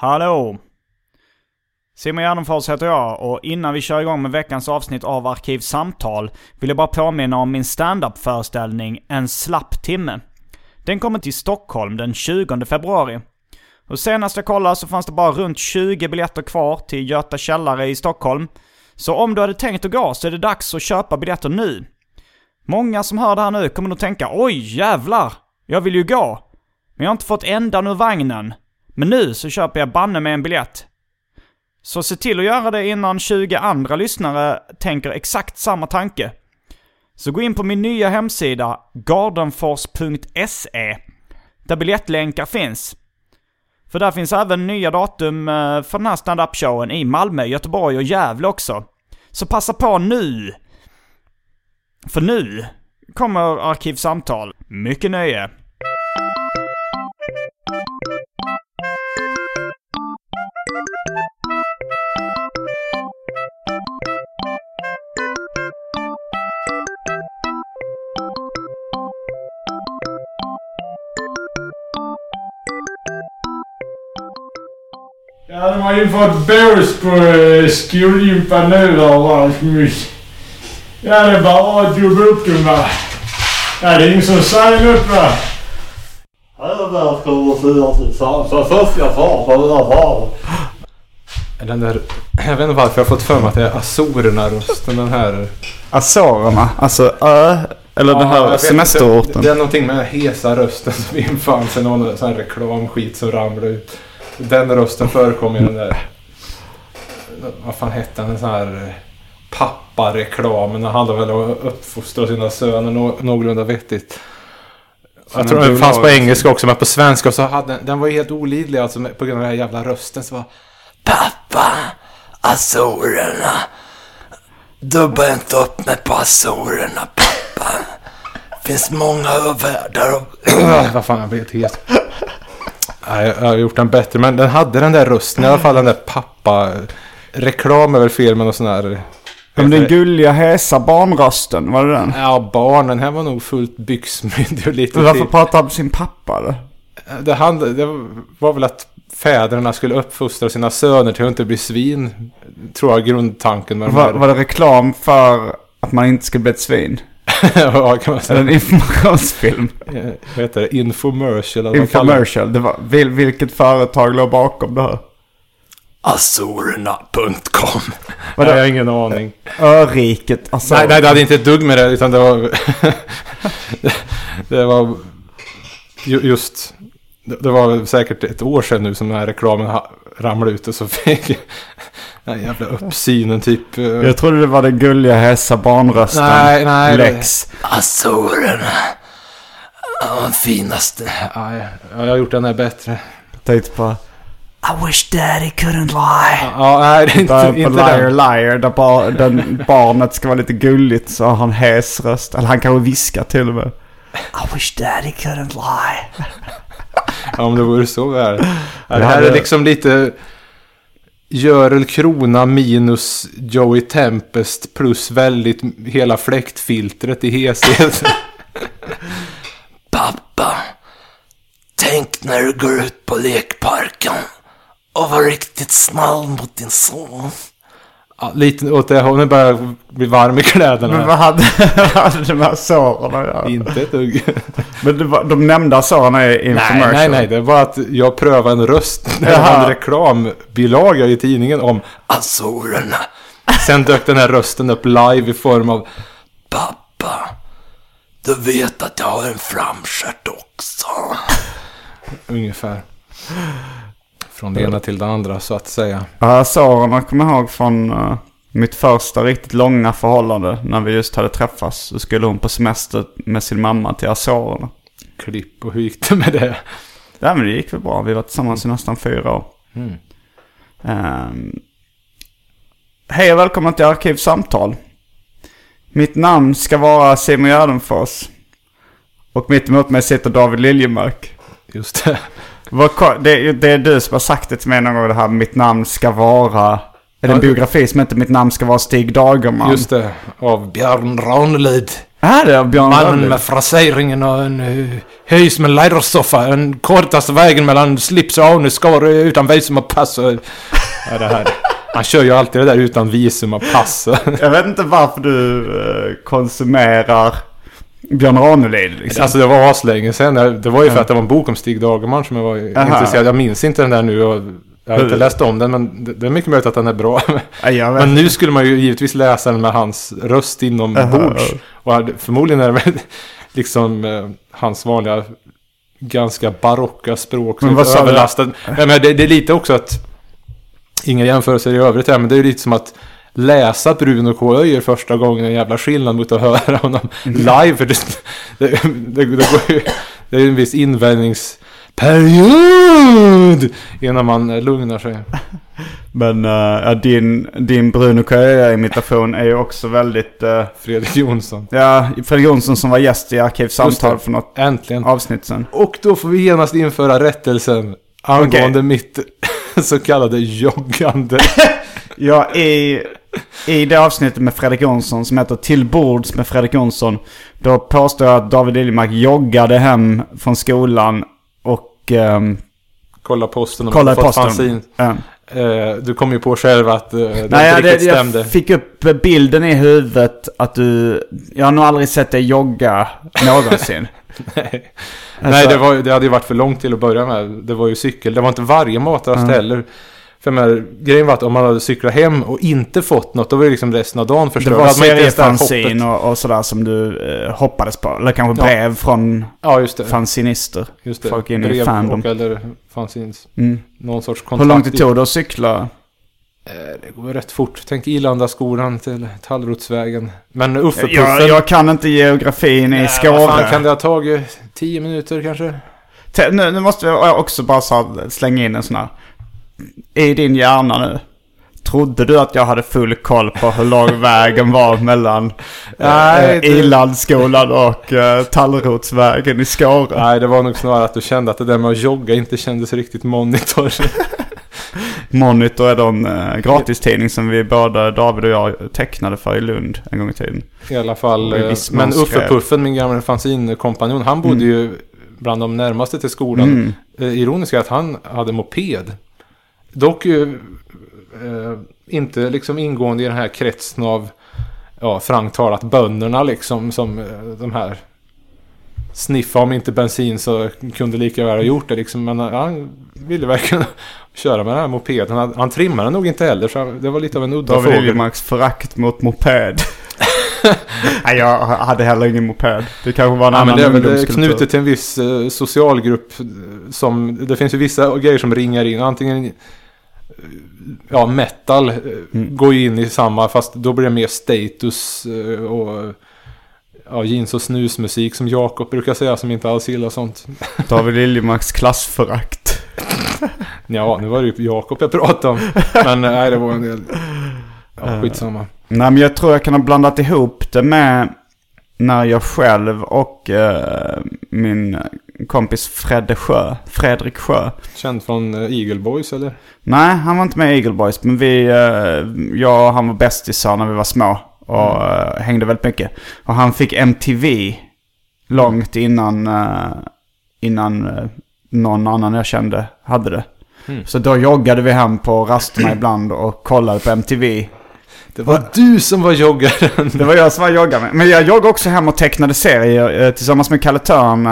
Hallå! Simon Gärdenfors heter jag och innan vi kör igång med veckans avsnitt av Arkivsamtal vill jag bara påminna om min standup-föreställning En slapp timme. Den kommer till Stockholm den 20 februari. Och senast jag kollade så fanns det bara runt 20 biljetter kvar till Göta källare i Stockholm. Så om du hade tänkt att gå så är det dags att köpa biljetter nu. Många som hör det här nu kommer nog tänka oj jävlar, jag vill ju gå. Men jag har inte fått ändan ur vagnen. Men nu så köper jag banne med en biljett. Så se till att göra det innan 20 andra lyssnare tänker exakt samma tanke. Så gå in på min nya hemsida, gardenfors.se, där biljettlänkar finns. För där finns även nya datum eh, för den här stand-up-showen i Malmö, Göteborg och Gävle också. Så passa på nu! För nu kommer Arkivsamtal. Mycket nöje! Har ju fått bås på eh, skolgympan nu Rasmus. Ja, det är bara att jobba upp dem va. Ja, det är ingen som säger något va. Här du säga tillsammans. Så först jag far, jag far. Den där, jag vet inte varför jag har fått för mig att det är Azorerna-rösten. Den här... Azorerna? Alltså ö? Eller den Ja, jag här semesterorten? inte. Det är någonting med den hesa rösten som infann sig. Någon sån här reklamskit som ramlade ut. Den rösten förekom i den där... Vad fan hette den? Den sån här pappareklamen. Den handlade väl om att uppfostra sina söner nå, någorlunda vettigt. Som Jag tror en den fanns på engelska också men på svenska så hade den, var helt olidlig alltså på grund av den här jävla rösten så var Pappa, Azorerna. Dubba inte upp mig på Azorerna, pappa. Finns många världar och... Vad fan, jag blev helt jag har gjort den bättre. Men den hade den där rösten. I alla fall den där pappa... Reklam fel med någon sån här... Men den gulliga hesa barnrösten, var det den? Ja, barnen här var nog fullt byxmyndig och lite Men varför till. pratar han om sin pappa då? Det, handlade, det var väl att fäderna skulle uppfostra sina söner till att inte bli svin. Tror jag grundtanken med de Var, här. var det reklam för att man inte ska bli ett svin? ja, kan man säga. En informationsfilm? Eh, Vad heter det? Infomercial? eller. Infomercial. Det var, vil, vilket företag låg bakom det här? Azorerna.com jag har ingen aning. Öriket, alltså. Nej, nej, det hade inte ett dugg med det utan det var... det var ju- just... Det var säkert ett år sedan nu som den här reklamen ramlade ut och så fick den jävla uppsynen typ... eh, Jag trodde det var den gulliga hesa barnrösten. Nej, nej, Lex. Azorerna. Ja, den finaste. Nej, jag har gjort den här bättre. Tänkte på... I wish daddy couldn't lie. Ja, nej, det är inte, Där på inte Liar den. Liar, där bar, den barnet ska vara lite gulligt så har han hes röst. Eller han kanske viskar till och med. I wish daddy couldn't lie. Ja, om det vore så väl. Det här är liksom lite... Görel Krona minus Joey Tempest plus väldigt hela fläktfiltret i heshet. Pappa, tänk när du går ut på lekparken och var riktigt snäll mot din son. Ja, lite åt det hållet. Nu börjar jag bli varm i kläderna. Men vad hade, vad hade de här såren att göra? Inte ett dugg. Men det var, de nämnda såren är i Nej, nej, nej. Det var att jag prövade en röst. Det var en reklambilaga i tidningen om Azorerna. Sen dök den här rösten upp live i form av Pappa. Du vet att jag har en framstjärt också. ungefär. Från det ena till det andra så att säga. Ja, såren kommer jag ihåg från eh, mitt första riktigt långa förhållande. När vi just hade träffats. Så skulle hon på semester med sin mamma till Azorerna. Klipp och hur gick det med det? Ja men det gick väl bra. Vi var tillsammans i nästan fyra år. Mm. Ehm, Hej och välkomna till Arkivsamtal. Mitt namn ska vara Simon Gärdenfors. Och mitt emot mig sitter David Liljemark. Just det. Det är, det är du som har sagt det till mig någon gång det här mitt namn ska vara... Är det en biografi som heter Mitt namn ska vara Stig Dagerman? Just det. Av Björn Ranelid. Är det Björn Mannen Ranelid? med fraseringen och en uh, höjs med lädersoffa. Den kortaste vägen mellan slips och anusskar utan visum och pass. Och, ja, det här. Han kör ju alltid det där utan visum och pass. Jag vet inte varför du eh, konsumerar Björn Ranelid liksom. Alltså det var aslänge sen. Det var ju för att det var en bok om Stig Dagerman som jag var Aha. intresserad. Jag minns inte den där nu och jag har inte läst om den men det är mycket möjligt att den är bra. Ja. Men nu skulle man ju givetvis läsa den med hans röst inombords. Och förmodligen är det väl liksom eh, hans vanliga ganska barocka språk. Men vad överlastat. Men det, det är lite också att, inga jämförelser i övrigt här, men det är ju lite som att läsa Bruno K. Öijer första gången är en jävla skillnad mot att höra honom live. För det, det, det, det, går ju, det är en viss invändningsperiod innan man lugnar sig. Men uh, din, din Bruno K.Öijer-imitation är ju också väldigt... eh, Fredrik Jonsson. ja, Fredrik Jonsson som var gäst i Arkivsamtal för något Äntligen. avsnitt sen. Och då får vi genast införa rättelsen angående mitt så kallade joggande. Ja, i, i det avsnittet med Fredrik Jonsson som heter Till bords med Fredrik Jonsson. Då påstår jag att David Liljemark joggade hem från skolan och um, Kolla posten fått posten. Ja. Eh, du kom ju på själv att eh, det Nej, inte riktigt det, stämde. jag fick upp bilden i huvudet att du... Jag har nog aldrig sett dig jogga någonsin. Nej, Alltså- Nej det, var, det hade ju varit för långt till att börja med. Det var ju cykel. Det var inte varje matrast Mm. heller. För men, grejen var att om man hade cyklat hem och inte fått något, då var det liksom resten av dagen Det förstörd. var det här seriefanzin hoppet. och, och sådär som du eh, hoppades på. Eller kanske Ja. brev från Ja, just det. fanzinister. Just det. Folk in i Brev fandom. och eller fanzins. Mm. Någon sorts Hur kontakt. långt det i- tog det att cykla? Eh, Det går rätt fort. Tänk Ilandaskolan till Tallrotsvägen. Men Uffe-puffen. Jag, jag kan inte geografin i Skåne. fan kan det ha tagit? Tio minuter kanske? Te- Nu, nu måste jag också bara så slänga in en sån här. I din hjärna nu. Trodde du att jag hade full koll på hur lång vägen var mellan Nej, eh, det- Ilandsskolan och eh, Tallrotsvägen i Skåre? Nej, det var nog snarare att du kände att det där med att jogga inte kändes riktigt monitor. Monitor är då en eh, gratistidning som vi båda, David och jag, tecknade för i Lund en gång i tiden. I alla fall. Eh, Men mån skrev. Uffe-puffen, min gamla fanzinkompanjon, han bodde ju bland de närmaste till skolan. Mm. Eh, Ironiskt är att han hade moped. Dock ju eh, inte liksom ingående i den här kretsen av, ja, frankt talat bönderna liksom, som eh, de här sniffa om inte bensin så kunde lika väl ha gjort det liksom. Men eh, han ville verkligen köra med den här mopeden. Han, han trimmade den nog inte heller så det var lite av en udda David fågel. Liljemarks förakt mot moped. Nej, jag hade heller ingen moped. Det kanske var en Ja, men annan det är väl knutet till en viss eh, socialgrupp eh, som, det finns ju vissa grejer som ringar in. Antingen, eh, ja metal Mm. går ju in i samma fast då blir det mer status och ja, jeans och snusmusik som Jakob brukar säga som inte alls gillar sånt. David Liljemarks klassförakt. Ja, nu var det ju Jakob jag pratade om. Men nej, det var en del, ja skitsamma. Nej, men jag tror jag kan ha blandat ihop det med när jag själv och eh, min kompis Fredde Sjö, Fredrik Sjö. Känd från eh, Eagle Boys eller? Nej, han var inte med i Eagle Boys, men vi, eh, jag och han var bästisar när vi var små. Och eh, hängde väldigt mycket. Och han fick MTV långt innan, eh, innan någon annan jag kände hade det. Mm. Så då joggade vi hem på rasterna ibland och kollade på MTV. Det var du som var joggaren. Det var jag som var joggare. Men jag joggade också hem och tecknade serier eh, tillsammans med Kalle Törn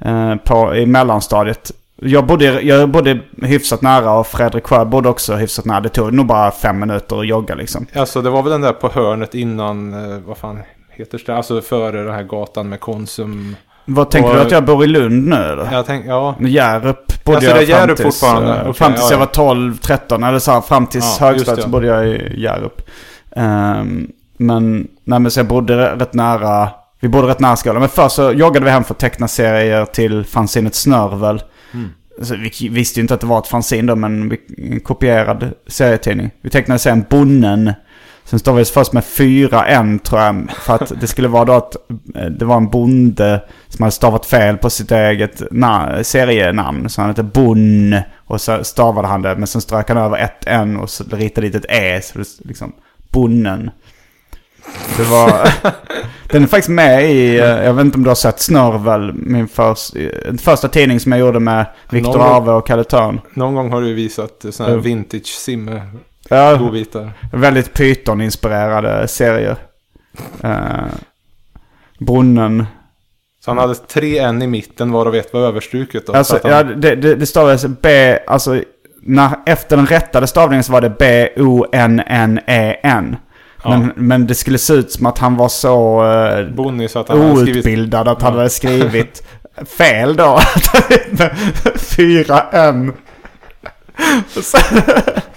eh, på, i mellanstadiet. Jag bodde, jag bodde hyfsat nära och Fredrik Sjö bodde också hyfsat nära. Det tog nog bara fem minuter att jogga liksom. Alltså det var väl den där på hörnet innan, eh, vad fan heter det? Alltså före den här gatan med Konsum. Vad tänker Och- du att jag bor i Lund nu eller? Jag tänk, ja. Hjärup bodde Alltså, jag det fram Hjärup tills, fortfarande? Okej, fram tills ja, jag ja. var 12, 13 eller så här, fram tills Ja, högstadiet så bodde jag i Hjärup. Ehm, men, nej men så jag bodde rätt nära, vi bodde rätt nära skolan. Men först så joggade vi hem för att teckna serier till fanzinet Snörvel. Mm. Så vi visste ju inte att det var ett fanzin då, men vi, en kopierad serietidning. Vi tecknade sen Bonnen. Sen stavades först med fyra N tror jag. För att det skulle vara då att eh, det var en bonde som hade stavat fel på sitt eget na- serienamn. Så han hette Bonn. Och så stavade han det. Men sen strök han över ett N och så ritade dit ett E. Så det liksom Bonnen. Det var... den är faktiskt med i, eh, jag vet inte om du har sett Snörvel, min först, eh, första tidning som jag gjorde med Viktor Arve och Kalle Törn. Någon gång har du visat sådana här Ja. vintage sim Ja, godbitar. väldigt Python-inspirerade serier. Uh, Brunnen. Så han hade tre N i mitten varav ett var överstruket då. så Alltså, han, ja, det, det, det stavades B, alltså när, efter den rättade stavningen så var det B-O-N-N-E-N. Men, men det skulle se ut som att han var så eh, Bonnie så att han hade skrivit... outbildad att han hade skrivit fel då. Fyra N.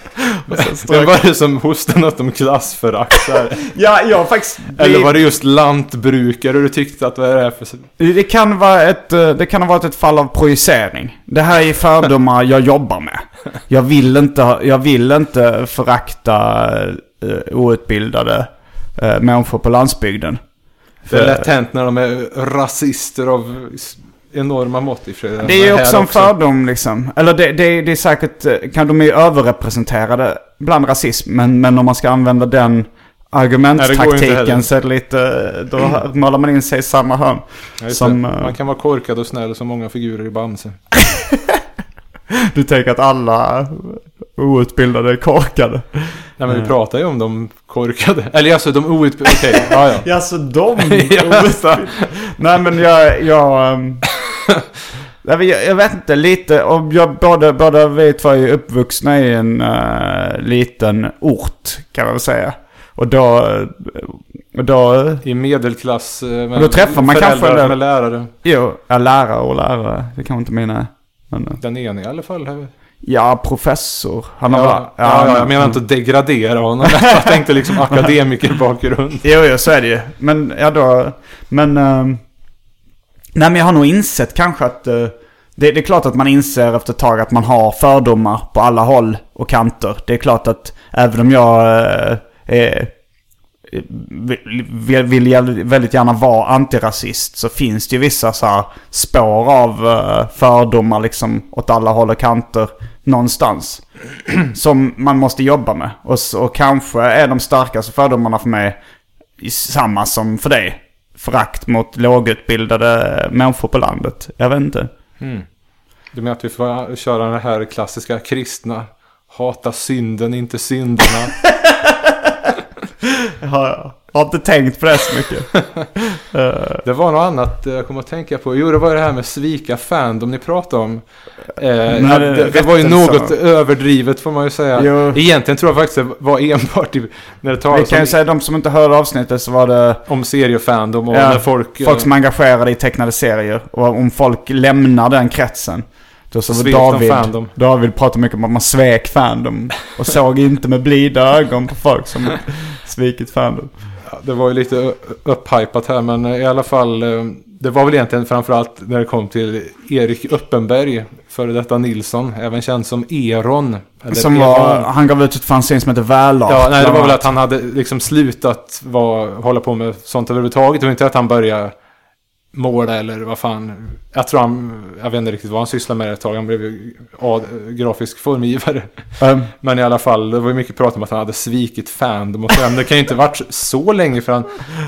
Strök- var det som hostade något om klassförakt? Ja, jag har faktiskt... Eller var det just lantbrukare du tyckte att vad är det här för... Det kan, vara ett, eh, det kan ha varit ett fall av projicering. Det här är fördomar jag jobbar med. Jag vill inte, jag vill inte förakta uh, outbildade uh, människor på landsbygden. Det är lätt hänt när de är rasister av enorma mått i sig. Det är ju också en fördom liksom. Eller det, det, det är säkert, eh, kan de är överrepresenterade bland rasism. Men, men om man ska använda den heller. så är det lite, då målar man in sig i samma hörn. Ja, som, det. eh, Man kan vara korkad och snäll som många figurer i Bamse. Du tänker att alla outbildade är korkade? Nej men vi pratar ju om de korkade. Eller alltså de outbildade. Okej, ja ja. Ja, så de outbildade. Nej men jag, jag, ehm, jag, jag vet inte lite. Och jag, båda, båda vi två är uppvuxna i en eh, liten ort kan man väl säga. Och då, och då, I medelklass. eh, Med Och då träffar man föräldrar kanske den- med lärare. jo, ja, lärare och lärare. Det kan inte mina. Men, eh, Den ena i alla fall. här. ja, professor. Han har Ja, ja, ja, jag menar inte att degradera honom. Jag tänkte liksom akademikerbakgrund. Jo, jo, så är det ju. Men, ja då, men... ehm, nej, men jag har nog insett kanske att... Uh, det, det är klart att man inser efter ett tag att man har fördomar på alla håll och kanter. Det är klart att även om jag uh, är, eh, vill, vill, väldigt gärna vara antirasist så finns det ju vissa så här spår av fördomar liksom åt alla håll och kanter någonstans. som man måste jobba med. Och, och kanske är de starkaste fördomarna för mig samma som för dig. Förakt mot lågutbildade människor på landet. Jag vet inte. Du menar att vi får köra den här klassiska kristna. Hata synden, inte synderna. Jag har, jag har inte tänkt på det så mycket. Det var något annat eh, jag kom att tänka på. Jo, det var det här med svika fandom ni pratade om. Eh, ja, det- det, det var ju något överdrivet får man ju säga. Jo. Egentligen tror jag faktiskt det var enbart i, när det Vi talas kan ju säga de som inte hörde avsnittet så var det om seriefandom och Ja, när folk... eh, folk som är engagerade i tecknade serier. Och om folk lämnar den kretsen. Då så var David, fandom. David pratade mycket om att man svek fandom. Och såg inte med blida ögon på folk som svikit fandom. Det var ju lite upphypat här men i alla fall. eh, Det var väl egentligen framförallt när det kom till Erik Uppenberg. Före detta Nilsson. Även känd som Eron. Som Eron. var, han gav ut ett fanzine som heter Välart. Ja, nej, det var väl att han hade liksom slutat vara, hålla på med sånt överhuvudtaget. Och inte att han började måla eller vad fan. Jag tror han, jag vet inte riktigt vad han sysslade med ett tag. Han blev ju grafisk formgivare. Ehm, Men i alla fall, det var ju mycket prat om att han hade svikit fandom och så. Men det kan ju inte varit så länge för han,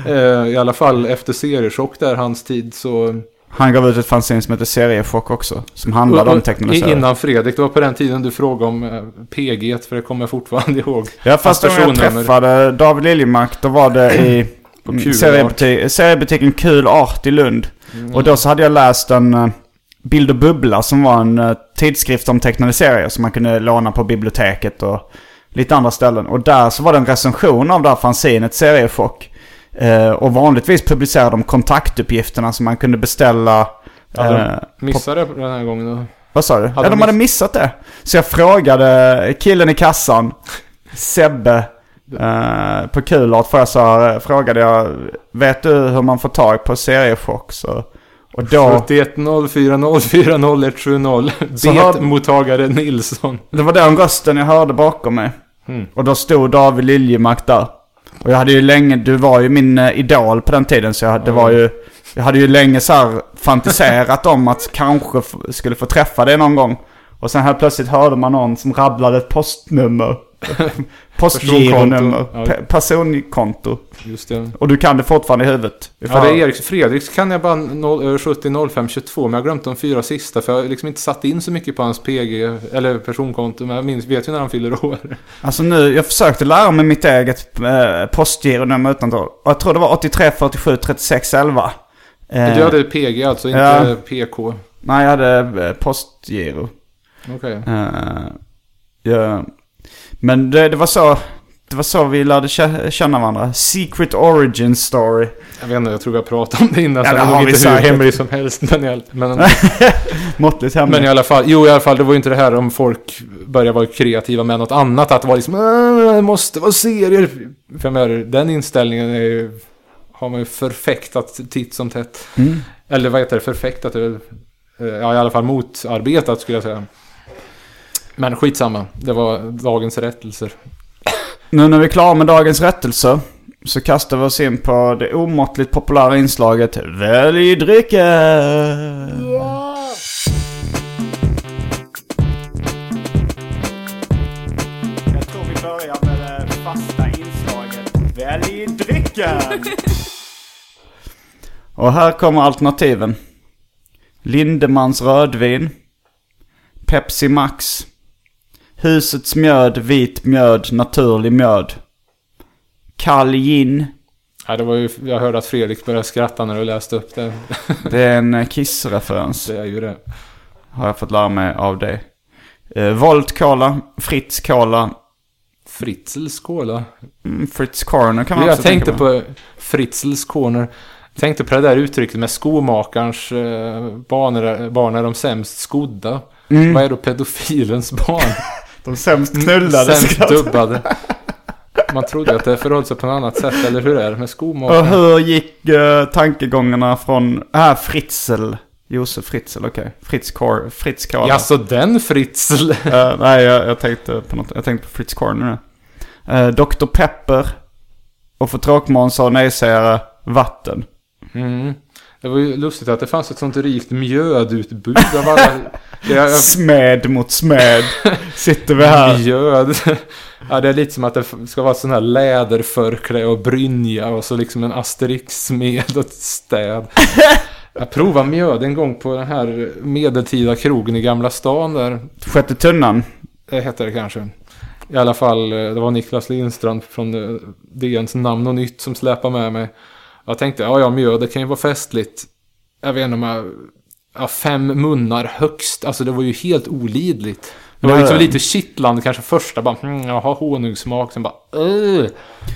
eh, i alla fall efter seriechock där, hans tid så Han gav ut ett fanzine som heter Seriechock också. Som handlade Och- om och teknologisering. Innan Fredrik, det var på den tiden du frågade om eh, PG, för det kommer jag fortfarande ihåg. Ja, fast när jag träffade David Liljemark, då var det i På Kul seriebutik, seriebutiken Kul Art i Lund. Mm. Och då så hade jag läst en eh, Bild och Bubbla som var en eh, tidskrift om tecknade serier som man kunde låna på biblioteket och lite andra ställen. Och där så var det en recension av det här fanzinet Seriechock. Eh, och vanligtvis publicerade de kontaktuppgifterna som man kunde beställa. Hade eh, de missade det den här gången då? vad sa du? Hade ja, de de hade miss- missat det. Så jag frågade killen i kassan, Sebbe, eh, på Kulart, för jag sa, frågade jag, vet du hur man får tag på seriechock? Så, och då, 71 04 04 0170 Så har- Bet-mottagare Nilsson. det var den rösten jag hörde bakom mig. Mm. Och då stod David Liljemark där. Och jag hade ju länge, du var ju min eh, idol på den tiden så jag, det var ju, jag hade ju länge så här fantiserat om att kanske skulle få träffa dig någon gång. Och sen helt plötsligt hörde man någon som rabblade ett postnummer. Postgironummer. Personkonto. Just det. Och du kan det fortfarande i huvudet. Får- Ja, det är Erik Fredriks kan jag bara 0, eh, 70 05 22 men jag har glömt de fyra sista för jag har liksom inte satt in så mycket på hans PG eller personkonto men jag minns, vet ju när han fyller år. Alltså nu, jag försökte lära mig mitt eget eh, postgironummer utan Och jag tror det var 83 47 36 11. Eh, Du hade PG alltså, inte ja. PK. Nej, jag hade eh, postgiro. Okej. Eh, ja. Men det, det var så... Det var så vi lärde kä- känna varandra. Secret origin story. Jag vet inte, jag tror vi har pratat om det innan. Ja, så det är har nog vi inte hur säkert. hemlig som helst. Men, men, Måttligt hemligt. men i alla fall, jo i alla fall, det var ju inte det här om folk börjar vara kreativa med något annat. Att det var liksom, "Äh, det måste vara serier. För menar, den inställningen är ju, har man ju förfäktat titt som tätt. Mm. Eller vad heter det, förfäktat? eh, Ja, i alla fall motarbetat skulle jag säga. Men skitsamma, det var dagens rättelser. Nu när vi är klara med dagens rättelse så kastar vi oss in på det omåttligt populära inslaget Välj drycke! Jag tror vi börjar med det fasta inslaget Välj drycken! Och här kommer alternativen. Lindemans rödvin. Pepsi Max. Husets mjöd, vit mjöd, naturlig mjöd. Kall gin. Ja, det var ju, jag hörde att Fredrik började skratta när du läste upp det. Det är en eh, Kiss-referens. Det är ju det. Har jag fått lära mig av dig. Eh, Volt Cola, Fritz Cola, Fritzels Cola. mm, Fritz Corner kan man Jag också tänkte tänka på Fritzels Corner. Jag tänkte på det där uttrycket med skomakarens eh, barn, barn är de sämst skodda. Mm. Vad är då pedofilens barn? De sämst knullade. sämst skratt. dubbade. Man trodde att det förhöll sig på något annat sätt, eller hur är det med Och skomakaren? hur gick uh, tankegångarna från... Ah, Fritzl. Josef Fritzl, okej. Fritz, Cor Fritz Cola. Jaså, den Fritzl? Eh, nej, jag, jag tänkte på något. Jag tänkte på Fritz nu. Uh, Dr. Pepper. Och för tråkmånsar och nejsägare, vatten. Mm. Det var ju lustigt att det fanns ett sånt rikt mjödutbud av alla... Smed mot smed. Sitter vi här. Mjöd. Ja, det är lite som att det ska vara sån här läderförkläde och brynja och så liksom en Asterix-smed och ett städ. Jag provade mjöd en gång på den här medeltida krogen i Gamla stan där. Sjätte tunnan. Det heter det kanske. I alla fall, eh, det var Niklas Lindstrand från eh, DNs Namn och Nytt som släpade med mig. Jag tänkte, ja ja mjöd, det kan ju vara festligt. Jag vet inte om jag... Ja, fem munnar högst. Alltså det var ju helt olidligt. Det var liksom lite kittlande kanske första bara, mm, jaha honungssmak. Sen bara, Ugh.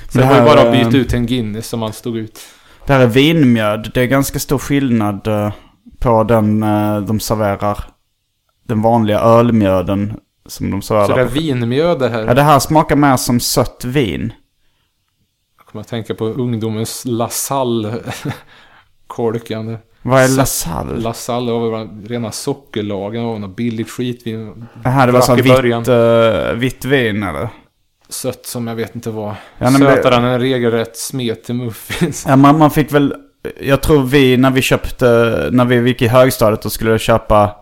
Så Det det var ju här, bara att eh, byta ut en Guinness som man stod ut. Det här är vinmjöd. Det är ganska stor skillnad eh, på den eh, de serverar. Den vanliga ölmjöden som de serverar. Så det är vinmjöd det här. Ja, det här smakar mer som sött vin. Jag kommer att tänka på ungdomens Lasalle korkande. Vad är Lasalle? Lasalle var väl rena sockerlagen och något billigt skitvin. Det här det var så vitt, uh, vitt vin eller? Sött som jag vet inte vad. Ja, det- Sötare än en regelrätt smet till muffins. Ja, man, man fick väl... Jag tror vi, när vi köpte... När vi gick i högstadiet och skulle köpa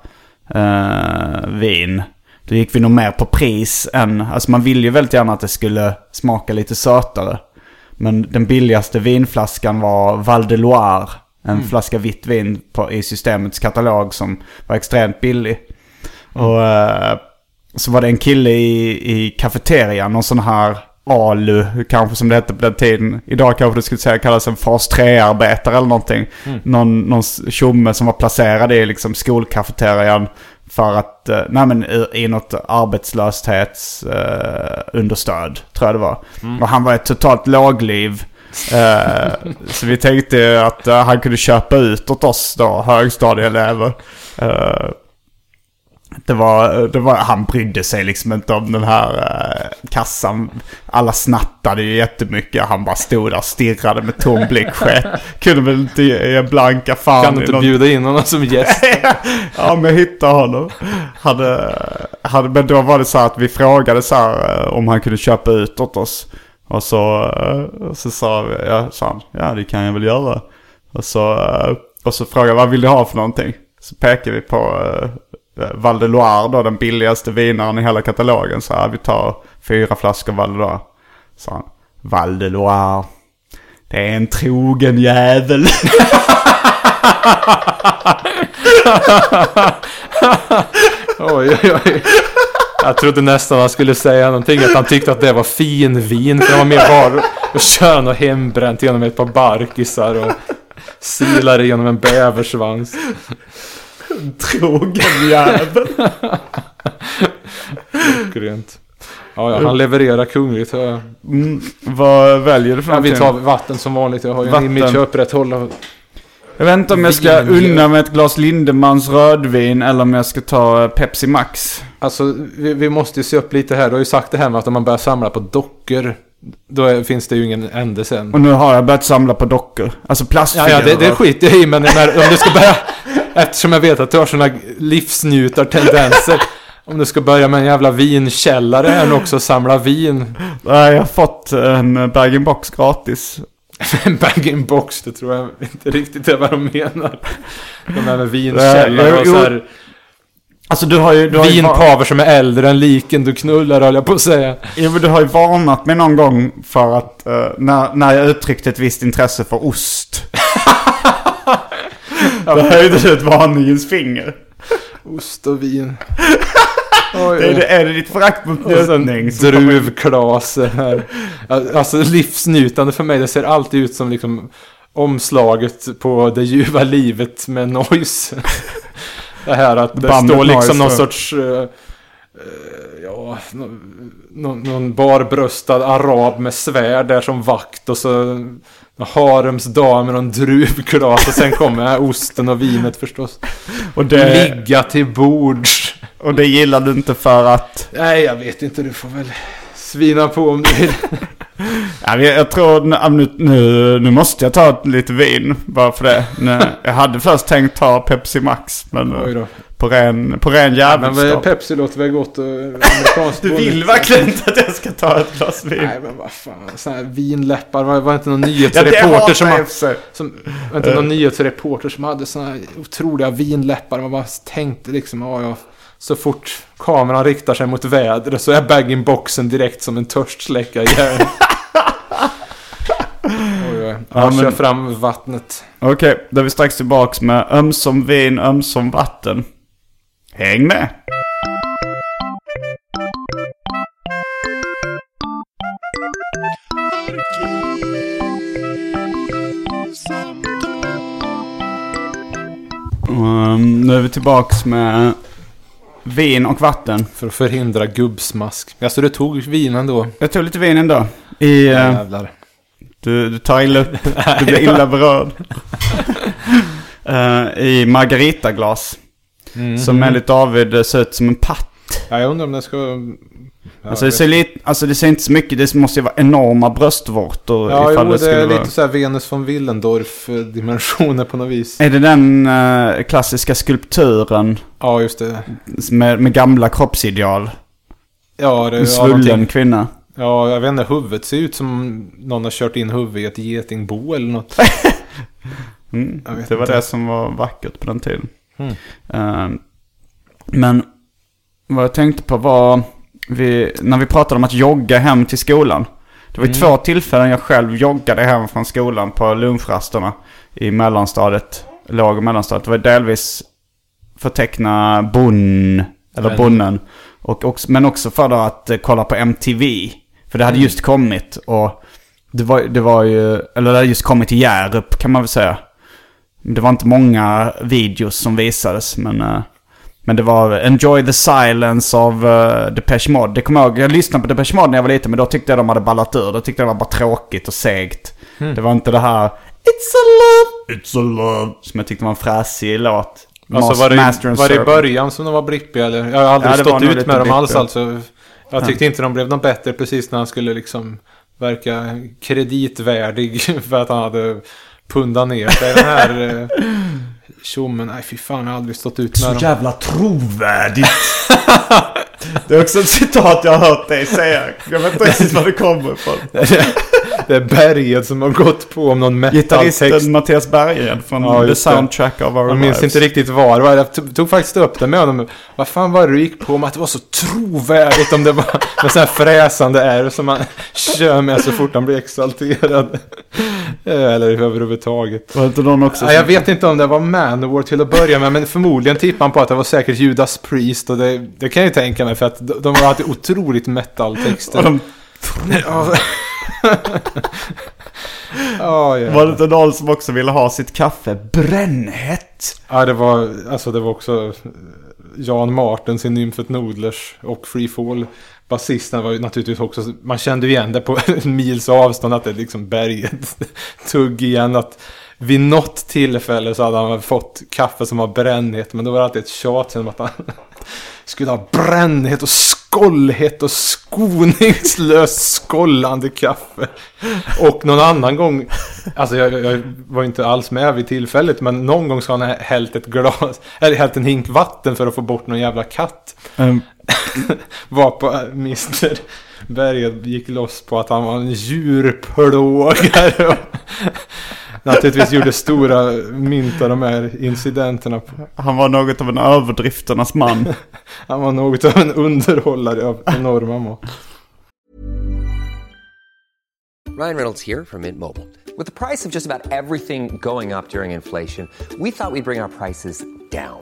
eh, vin. Då gick vi nog mer på pris än... Alltså man ville ju väldigt gärna att det skulle smaka lite sötare. Men den billigaste vinflaskan var Val de Loire. En flaska vitt vin på, i systemets katalog som var extremt billig. Och eh, så var det en kille i, i kafeterian, någon sån här ALU, kanske som det hette på den tiden. Idag kanske det skulle säga kallas en fas 3-arbetare eller någonting. Någon, någon tjomme som var placerad i liksom skolkafeterian för att, eh, nej men i, något arbetslöshetsunderstöd, eh, understöd, tror jag det var. Och han var ett totalt lågliv. Eh, så vi tänkte att eh, han kunde köpa ut åt oss då, högstadieelever. Eh, det var, det var, han brydde sig liksom inte om den här eh, kassan. Alla snattade ju jättemycket. Han bara stod där och stirrade med tom blick. Kunde väl inte ge blanka fan Kan du inte någon- bjuda in honom som gäst? ja, men jag hittade honom. Hade, hade, men då var det så här att vi frågade så här om han kunde köpa ut åt oss. Och så, eh, så sa, vi, ja, sa han, ja det kan jag väl göra. Och så, eh, och så frågade jag, vad vill du ha för någonting? Så pekade vi på uh, Val de Loire då, den billigaste vinaren i hela katalogen. Så här, vi tar fyra flaskor Val de Loire. Så han, Val de Loire. Det är en trogen jävel. Oj, oj, oj. Jag trodde nästan han skulle säga någonting att han tyckte att det var fin vin. För det var mer bara att köra något hembränt genom ett par barkisar och silar det genom en bäversvans. trogen jävel. Grymt. Ja, ja, han levererar kungligt hör jag. Mm, vad väljer du för Ja, vi någonting? tar vatten som vanligt. Jag har ju en Vatten. image att upprätthålla. Jag vet inte om jag ska unna med ett glas Lindemans rödvin eller om jag ska ta eh, Pepsi Max. Alltså, vi, vi måste ju se upp lite här. Du har ju sagt det här med att om man börjar samla på dockor. Då är, finns det ju ingen ände sen. Och nu har jag börjat samla på dockor. Alltså Ja, plastfigurer. ja det, det skiter jag i, men när, om du ska börja... Eftersom jag vet att du har sådana livsnjutartendenser. Om du ska börja med en jävla vinkällare nu också och samla vin. Nej, jag har fått en bag-in-box gratis. En bag-in-box, det tror jag inte riktigt är vad de menar. De här med Nej, vinkällare och så här Alltså du har ju... Du har ju, som är äldre än liken du knullar höll jag på att säga. jo, men du har ju varnat mig någon gång för att eh, när, när jag uttryckte ett visst intresse för ost. Då höjde du ett varningens finger. Ost och vin. Det är, det, är ditt förakt mot njutning? druvklase här. Alltså livsnjutande för mig, det ser alltid ut som liksom omslaget på det ljuva livet med noise. Det här att det Bandet står liksom Noise, någon sorts... eh, ja, nå- någon, någon barbröstad arab med svärd där som vakt och så en haremsdam med någon druvglas och sen kommer osten och vinet förstås. Och det, Ligga till bords. Och det gillar du inte för att... Nej, jag vet inte. Du får väl svina på om du vill. Ja, jag, jag tror nu, nu, nu, måste jag ta lite vin bara för det. Nu, jag hade först tänkt ta Pepsi Max men på ren, på ren Men jävelskap. Pepsi låter väl gott och amerikanskt Du vill verkligen inte att jag ska ta ett glas vin? Nej men vad fan. Såna här vinläppar. Var, var inte någon Ja, nyhetsreporter som, jag ha- som... Var inte någon nyhetsreporter som hade såna här otroliga vinläppar. Man bara tänkte liksom, ja ja. Så fort kameran riktar sig mot vädret så är bag-in-boxen direkt som en törstsläckare i hjärnan. Ja, men- kör fram vattnet. Okej, då är vi strax tillbaks med ömsom vin, ömsom vatten. Häng med! Um, nu är vi tillbaks med vin och vatten. För att förhindra gubbsmask. Alltså du tog vinen då? Jag tog lite vin ändå. I, eh, Jävlar. du, du tar illa upp. Du blir illa berörd. Eh, I margaritaglas. Mm. Som enligt David ser ut som en patt. Ja, jag undrar om det ska... Ja, Alltså det, ser lite, alltså det ser inte så mycket, det måste ju vara enorma bröstvårtor Ja, ifall jo, det det är vara... lite så här Venus von Willendorf-dimensioner på något vis. Är det den eh, klassiska skulpturen Ja, just det. med, med gamla kroppsideal? Ja, det En ja, svullen någonting. kvinna. Ja, jag vet inte. Huvudet ser ut som någon har kört in huvudet i ett getingbo eller något. Mm, det var inte. det som var vackert på den tiden. Mm. Eh, men vad jag tänkte på var, vi, när vi pratade om att jogga hem till skolan. Det var ju Mm. två tillfällen jag själv joggade hem från skolan på lunchrasterna. i mellanstadiet. Låg och mellanstadiet. Det var delvis för att teckna Bonn, eller Bonnen. Och också, men också för att eh, kolla på MTV. För det hade Mm. just kommit och det var, det var ju, eller det hade just kommit till Hjärup kan man väl säga. Det var inte många videos som visades men, eh, men det var Enjoy the Silence av uh, Depeche Mode. Det kommer jag ihåg, jag lyssnade på Depeche Mode när jag var liten men då tyckte jag de hade ballat ur. Då tyckte jag det var bara tråkigt och segt. Mm. Det var inte det här It's a love, it's a love. Som jag tyckte var en fräsig låt. Alltså var det, Master and var det i början som de var blippiga eller? Jag har aldrig Ja, stått ut med dem alls alltså. Jag tyckte inte de blev något bättre precis när han skulle liksom verka kreditvärdig för att han hade pundat ner sig. Den här eh, tjommen, nej fy fan jag har aldrig stått ut med Så dem. jävla trovärdigt. det är också ett citat jag har hört dig säga. Jag vet inte riktigt var det kommer ifrån. Det är berget som har gått på om någon metal-text. Mattias Berggren från Ja, The. Soundtrack of Our Jag minns inte riktigt det var. Jag tog, faktiskt upp det med honom. Vad fan var det du gick på om att det var så trovärdigt om det var med sån här fräsande R som man kör med så fort han blir exalterad. Eller överhuvudtaget. Var inte någon också Ja, jag vet inte om det var Manowar till att börja med, men förmodligen tippar man på att det var säkert Judas Priest och det, det kan jag ju tänka mig för att de, de var alltid otroligt metal-texter. Ja, ja. Var det inte någon som också ville ha sitt kaffe brännhett? Ja, det var, alltså det var också Jan Martens i Nymfet Nodlers och Free Fall. Basisten var ju naturligtvis också, man kände ju igen det på en mils avstånd att det liksom berget tugg igen. Att vid något tillfälle så hade han fått kaffe som var brännhett. Men då var det alltid ett tjat om att han skulle ha brännhett och skållhett och skoningslöst skållande kaffe. Och någon annan gång, alltså jag, jag var inte alls med vid tillfället, men någon gång har han hällt ett glas, eller hällt en hink vatten för att få bort någon jävla katt. Um, var på Mr. Berget gick loss på att han var en djurplågare. Naturligtvis gjorde stora mynt av de här incidenterna. han var något av en överdrifternas man. Han var något av en underhållare av enorma mått. Ryan Reynolds here from Mint Mobile. With the price of just about everything going up during inflation, we thought we'd bring our prices down.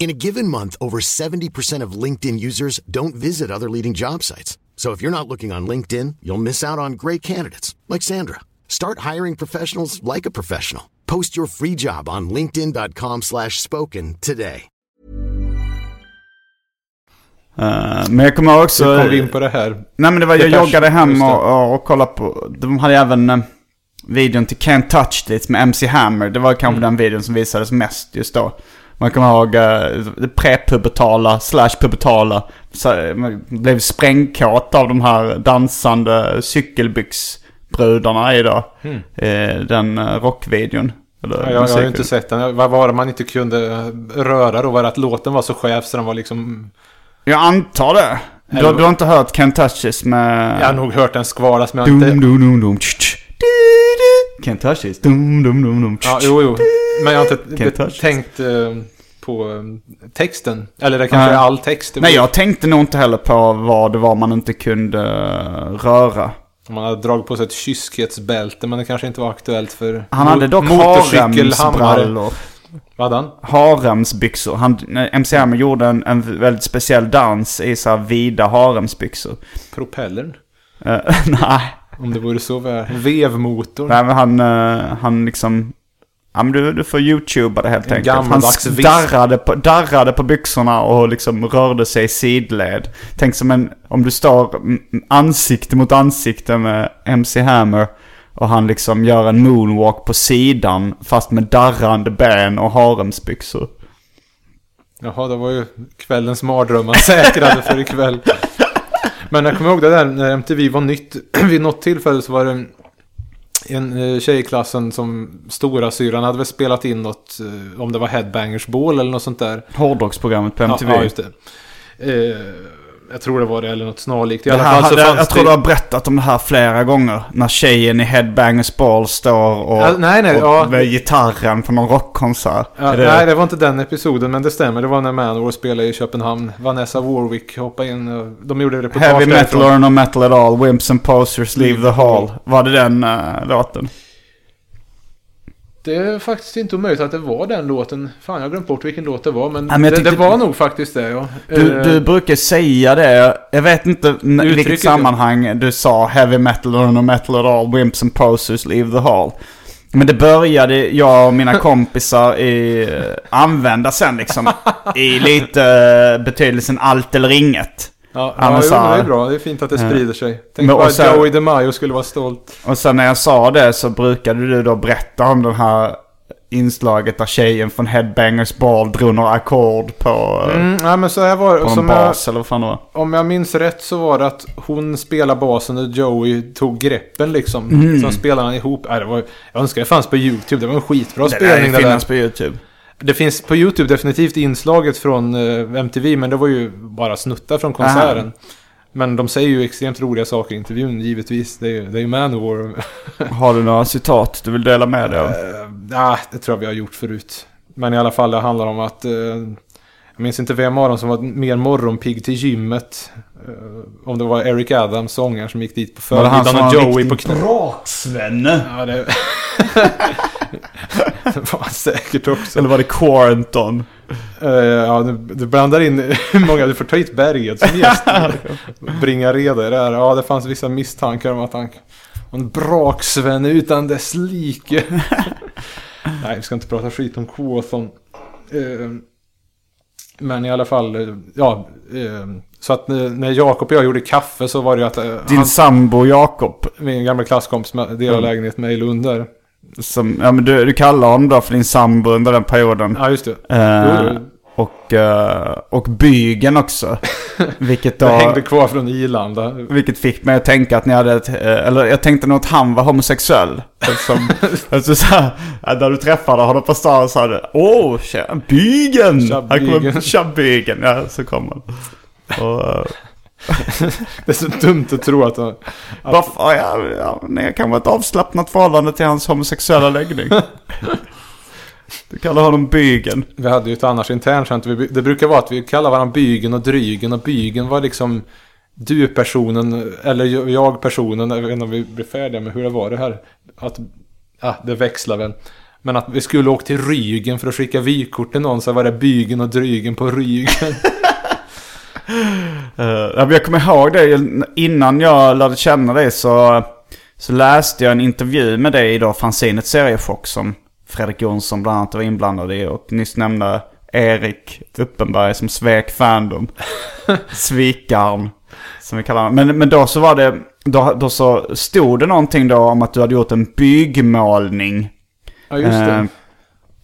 In a given month, over 70% of LinkedIn users don't visit other leading job sites. So if you're not looking on LinkedIn, you'll miss out on great candidates like Sandra. Start hiring professionals like a professional. Post your free job on linkedin.com/spoken slash spoken today. Eh, men jag kommer också... Hur kom vi in på det här? Nej men det var, jag Depeche, joggade hem och, och, och kollade på... De hade även eh, videon till Can't Touch This med MC Hammer. Det var kanske Mm. den videon som visades mest just då. Man kommer ihåg uh, prepubertala slash pubertala. Man blev sprängkåt av de här dansande cykelbyxbrudarna i då. Mm. eh, den rockvideon. Eller Ja, jag, jag har inte sett den. Vad var det man inte kunde röra då? Var det att låten var så skev så den var liksom... Jag antar det. Du, du har inte hört Can't Touch This med... Jag har nog hört den skvalas men jag har inte... dum, dum, dum, tsch, tsch. Du, du. Can't touch this. Dum, dum, dum, dum, Ja, jo, jo. Men jag har inte tänkt eh, på eh, texten. Eller det kanske är all text. Nej, jag tänkte nog inte heller på vad det var man inte kunde eh, röra. Man hade dragit på sig ett kyskhetsbälte men det kanske inte var aktuellt för Han hade dock haremsbrallor. Vad han? Haremsbyxor. Han, när MC Hammer gjorde en, en väldigt speciell dans i så här vida haremsbyxor. Propellern? Eh, nej. Om det vore så väl. Vevmotorn? Nej, men han, eh, han liksom Ja men du, du får youtuba det helt En enkelt. Han darrade på, darrade på byxorna och liksom rörde sig i sidled. Tänk som en, om du står ansikte mot ansikte med MC Hammer. Och han liksom gör en moonwalk på sidan fast med darrande ben och haremsbyxor. Jaha, det var ju kvällens mardrömmar säkrade för ikväll. Men jag kommer ihåg det där när MTV var nytt. Vid något tillfälle så var det en eh, tjej i klassen som stora syran hade väl spelat in något, eh, om det var Headbangers Ball eller något sånt där. Hårdrocksprogrammet på MTV. Ja, ja just det. Eh, jag tror det var det eller något snarlikt. I Det alla här, fall så hade, fanns jag tror det... du har berättat om det här flera gånger. När tjejen i Headbangers Ball står och, Ja, nej, nej, och ja. med gitarren på någon rockkonsert. Ja, det- Nej, det var inte den episoden, men det stämmer. Det var när Manowar spelade i Köpenhamn. Vanessa Warwick hoppade in och de gjorde reportage Heavy därifrån. metal or no metal at all, Wimps and Posters leave the hall. Var det den uh, låten? Det är faktiskt inte omöjligt att det var den låten. Fan, jag har glömt bort vilken låt det var, men, Ja, men det, tyckte- det var nog faktiskt det, ja. Du, Eh, du brukar säga det, jag vet inte i vilket sammanhang du sa heavy metal or no metal at all, Wimps and Posters leave the hall. Men det började jag och mina kompisar i, eh, använda sen liksom. I lite eh, betydelsen allt eller inget. Ja, Ja, jo, det är bra. Det är fint att det sprider sig. Tänk Men bara att Joey DeMaio skulle vara stolt. Och sen när jag sa det så brukade du då berätta om den här inslaget där tjejen från Headbangers Ball drog några ackord på, eh, Mm, ja, men så här var på en Som bas jag, eller vad fan det var. om jag minns rätt så var det att hon spelade basen och Joey tog greppen liksom. Mm. Sen spelade han ihop. Nej, det var, jag önskar det fanns på YouTube. Det var en skitbra Det spelning det där. på YouTube. Det finns på YouTube definitivt inslaget från eh, MTV, men det var ju bara snuttar från konserten. Men de säger ju extremt roliga saker i intervjun, givetvis. Det är ju, det är ju Manowar. Har du några citat du vill dela med dig av? Eh, Ja, det tror jag vi har gjort förut. Men i alla fall, det handlar om att... eh, jag minns inte vem av dem som var mer morgonpigg till gymmet. Eh, om det var Eric Adams, sångaren, som gick dit på Var det han förmiddagen som och var en Joey på riktig knä. braksvenne? Ja, det... det var han säkert också. Eller var det Quaranton? Eh, ja, du, du blandar in hur många, du får ta hit Berget som gäst. Bringa reda i det här. Ja, det fanns vissa misstankar om att han en braksvenne utan dess like. Nej, vi ska inte prata skit om Quathon. Eh, men i alla fall, eh, ja. eh, Så att när Jakob och jag gjorde kaffe så var det ju att... Din han- sambo Jakob. Min gamla klasskompis delar Mm. lägenhet med i Lund där. Som, ja men du, du kallar honom då för din sambo under den perioden. Ja, just det. Eh, Jo, jo. och, eh, och bygen också. Vilket då... Det hängde kvar från Ilanda. Vilket fick mig att tänka att ni hade ett, eh, eller jag tänkte nog att han var homosexuell. Som, alltså så här, när du träffade honom på stan så sa du Åh, tja, bygen! Tja, Här kommer bygen." tja, bygen. Ja, så kom han. Och, eh, Det är så dumt att tro att... att varför, ja, ja, nej, kan vara ett avslappnat förhållande till hans homosexuella läggning. Du kallar honom bygen. Vi hade ju ett annars internskämt. Det brukar vara att vi kallar varandra bygen och drygen. Och bygen var liksom du-personen, eller jag-personen. Jag vet inte om vi blir färdiga med hur det var det här. Att, ja, det växlar väl. Men att vi skulle åka till Rygen för att skicka vykort till någon. Så var det bygen och drygen på Rygen. Uh, jag kommer ihåg det, innan jag lärde känna dig så, så läste jag en intervju med dig i då fanzinet Seriechock som Fredrik Jonsson bland annat var inblandad i och nyss nämnde Erik Uppenberg som svek Fandom. Svikarn, som vi kallar honom. Men, men då så var det, då, då så stod det någonting då om att du hade gjort en byggmålning. Ja, just det.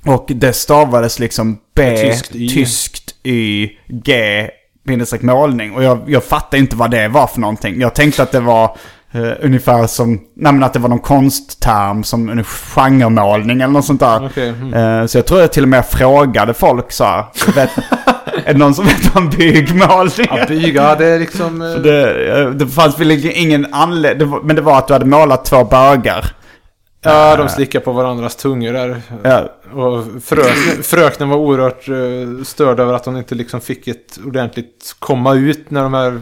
Eh, och det stavades liksom B, tyskt Y. tyskt Y, G, bindestreck målning. Och jag, jag fattade inte vad det var för någonting. Jag tänkte att det var eh, ungefär som, nej att det var någon konstterm som en genremålning eller något sånt där. Okej, mm. Eh, så jag tror jag till och med frågade folk så här, vet, är det någon som vet vad en byggmålning Ja, byga, ja, det är liksom... eh, det, eh, det fanns väl ingen anledning, men det var att du hade målat två bögar. Ja, de slickar på varandras tungor där. Ja. Och fröken, fröknen var oerhört uh, störd över att hon inte liksom fick ett ordentligt komma ut när de här...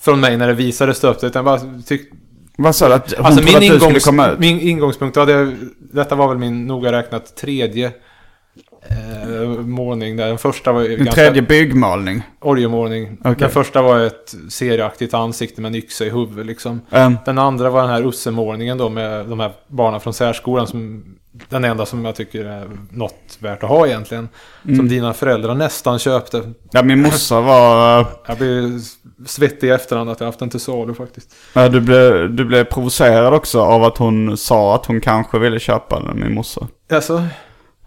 Från mig när det visades upp. Utan bara tyck, Vad sa du? Att hon alltså trodde min, att du skulle ingångs, komma ut? min ingångspunkt, ja, det, detta var väl min noga räknat tredje eh, målning där. Den första var Din tredje byggmålning. Oljemålning. Okej. Den första var ett serieaktigt ansikte med en yxa i huvudet liksom. Mm. Den andra var den här Usse-målningen då med de här barnen från särskolan som den enda som jag tycker är något värt att ha egentligen. Mm. Som dina föräldrar nästan köpte. Ja, min morsa var... eh, Jag blir svettig i efterhand att jag haft den till salu faktiskt. Ja, du, blev, du blev provocerad också av att hon sa att hon kanske ville köpa den, min morsa. Alltså,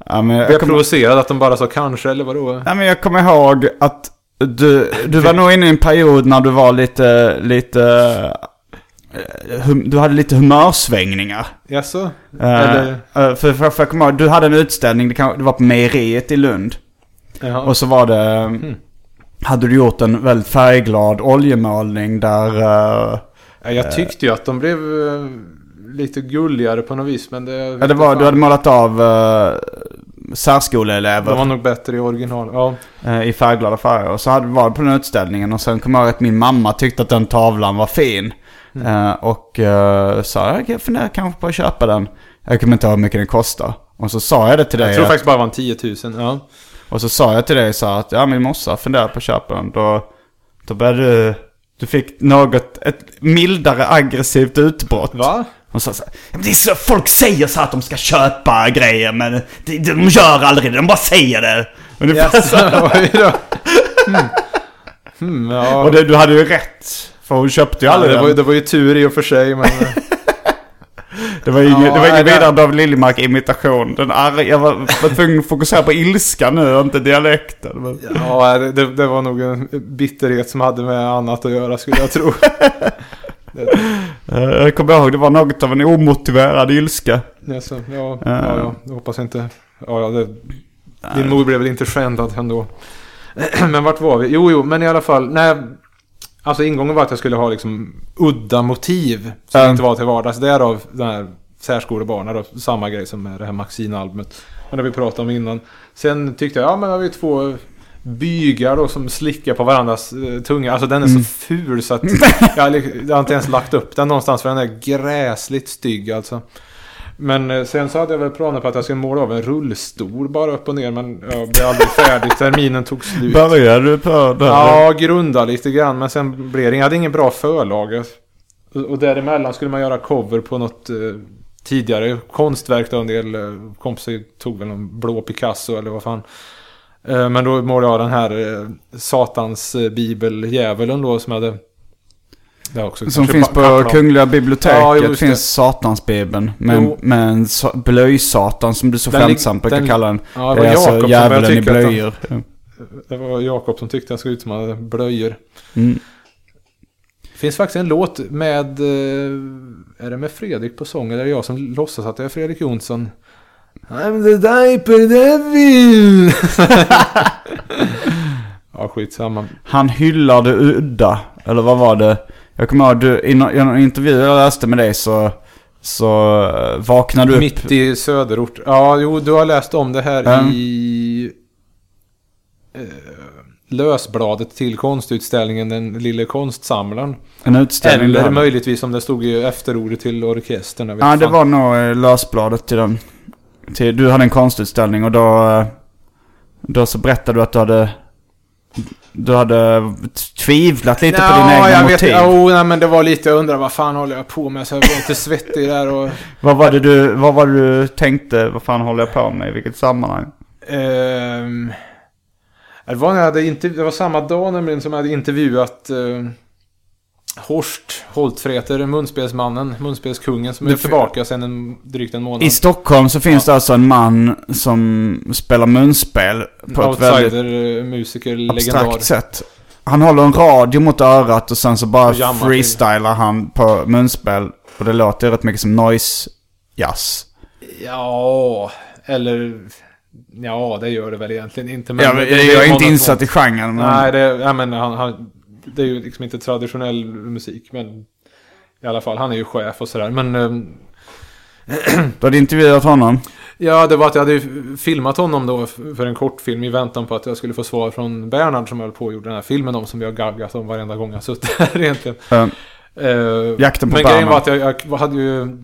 Ja, men blev jag, jag kommer, provocerad att de bara sa kanske eller vadå? ja, men jag kommer ihåg att du, du var nog inne i en period när du var lite, lite... eh, du hade lite humörsvängningar. Jaså? Eh, Eller? eh, för, för, för jag kommer ihåg, du hade en utställning, det, kan, det var på mejeriet i Lund. Jaha. Och så var det... Hade du gjort en väldigt färgglad oljemålning där... Ja, jag tyckte ju att de blev lite gulligare på något vis men det... ja, det var, du hade målat av uh, särskoleelever. De var nog bättre i original. Ja. eh, i färgglada färger. Och så hade vi varit på den utställningen och sen kom jag ihåg att min mamma tyckte att den tavlan var fin. Mm. Eh, och uh, sa jag funderar kanske på att köpa den. Jag kommer inte ihåg hur mycket den kostar. Och så sa jag det till dig. Jag tror att- faktiskt bara det var en 10 000. Ja. Och så sa jag till dig så att ja min morsa funderar på att köpa den. Då, då började du... Du fick något, ett mildare aggressivt utbrott. Va? Och så, så här, "Ja, men det är så, folk säger så att de ska köpa grejer men de, de gör aldrig det, de bara säger det. Ungefär så. Oj då. Hmm. Hmm, ja. Och det, du hade ju rätt. För hon köpte ju ja, aldrig det, den. var, ju- det var ju tur i och för sig men... Det var ingen, Ja, det var ingen det- vidare David Liljemark-imitation. Den arg, jag var, var tvungen att fokusera på ilska nu och inte dialekten. Men... ja, det, det, det var nog en bitterhet som hade med annat att göra skulle jag tro. Eh, Jag kommer ihåg, det var något av en omotiverad ilska. Jaså, ja, ja, ja, jag hoppas inte... Ja, ja, det, din mor blev väl inte skändad ändå. men vart var vi? Jo, jo, men i alla fall. Nej, alltså ingången var att jag skulle ha liksom udda motiv. Som Ja. inte var till vardags. Därav den här särskolebarnen då. Samma grej som med det här Maxine-albumet. Men det vi pratade om innan. Sen tyckte jag, ja men har vi två bygar då som slickar på varandras eh, tunga. Alltså den är Mm. så ful så att jag, har jag har inte ens lagt upp den någonstans för den är gräsligt stygg alltså. Men eh, sen så hade jag väl planer på att jag skulle måla av en rullstol bara upp och ner men jag blev aldrig färdig. Terminen tog slut. Började du på det? Ja, grunda lite grann men sen blev det Jag hade ingen bra förlag. Och, och däremellan skulle man göra cover på något eh, tidigare konstverk då. En del eh, kompisar tog väl någon blå Picasso eller vad fan. Eh, men då målade jag den här eh, satans eh, bibeldjävulen då som hade... Det också Som finns på. Kungliga biblioteket. Ja, jo, finns Satansbibeln. Med, med en sa- blöjsatan som du så Den skämtsamt brukar den- kalla den. Ja, det det är alltså som började djävulen i han- blöjor. Ja. Det var Jakob som tyckte jag såg ut som han hade blöjor. Mm. Det finns faktiskt en låt med... Är det med Fredrik på sång eller är det jag som låtsas att det är Fredrik Jonsson? I'm the diaper devil! ja, skitsamma. Han hyllar det udda. Eller vad var det? Jag kommer ihåg, du, i nå- i någon intervju jag läste med dig så, så eh, vaknade du upp. Mitt i söderort. Ja, jo, du har läst om det här Mm. i... eh, lösbladet till konstutställningen Den lille konstsamlaren. En utställning Eller möjligtvis om det stod i efterordet till orkestern. Ja, det var nog eh, lösbladet till den. Till, du hade en konstutställning och då... eh, Då så berättade du att du hade... Du hade tvivlat lite på dina egna jag motiv. Vet, oh, nej, men det var lite, jag undrar vad fan håller jag på med? Så jag var lite svettig där och... Vad var det du, vad var det du tänkte? Vad fan håller jag på med? I vilket sammanhang? Ehm, det, var när jag hade interv- det var samma dag nämligen som jag hade intervjuat uh, Horst Holtfreter, munspelsmannen, munspelskungen som är tillbaka sedan en, drygt en månad. I Stockholm så finns det alltså en man som spelar munspel på ett väldigt Outsider-musiker, abstrakt legendar. sätt. Han håller en radio mot örat och sen så bara freestylar han på munspel. Och det låter rätt mycket som noise jazz. Ja, eller... Ja, det gör det väl egentligen inte. Ja, men jag- jag är inte insatt i genren, men- Nej, det, ja, men han, han, det är ju liksom inte traditionell musik. Men i alla fall, han är ju chef och sådär. Men... ehm, Du hade intervjuat honom? Ja, det var att jag hade filmat honom då för en kortfilm i väntan på att jag skulle få svar från Bernhard som höll på och gjorde den här filmen om som vi har gaggat om varenda gång jag suttit här egentligen. Mm. Eh, Jakten på Men grejen Bernhard. var att jag, jag hade ju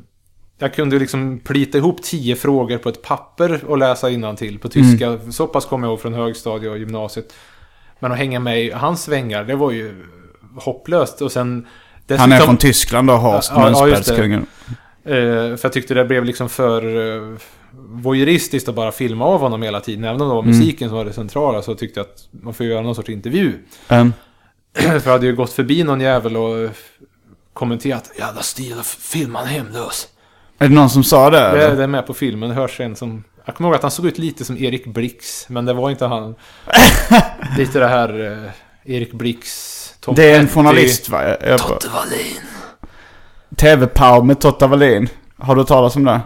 jag kunde liksom plita ihop tio frågor på ett papper och läsa innantill på tyska. Så pass kom jag ihåg från högstadiet och gymnasiet. Men att hänga med i hans svängar, det var ju hopplöst. Och sen... Han är från Tyskland då, Horst, Ja, ja. Eh, för jag tyckte det blev liksom för uh, voyeuristiskt att bara filma av honom hela tiden. Även om det var Mm. musiken som var det centrala så tyckte jag att man får göra någon sorts intervju. Mm. för jag hade ju gått förbi någon jävel och kommenterat Jävla stil att filma en hemlös. Är det någon som sa det? Det, eller? det är med på filmen. Det hörs en som... Jag kommer ihåg att han såg ut lite som Erik Blix. Men det var inte han. lite det här eh, Erik Blix... Tom Det är en journalist va? Totte Wallin. TV-power med Totta Wallin. Har du talas om det?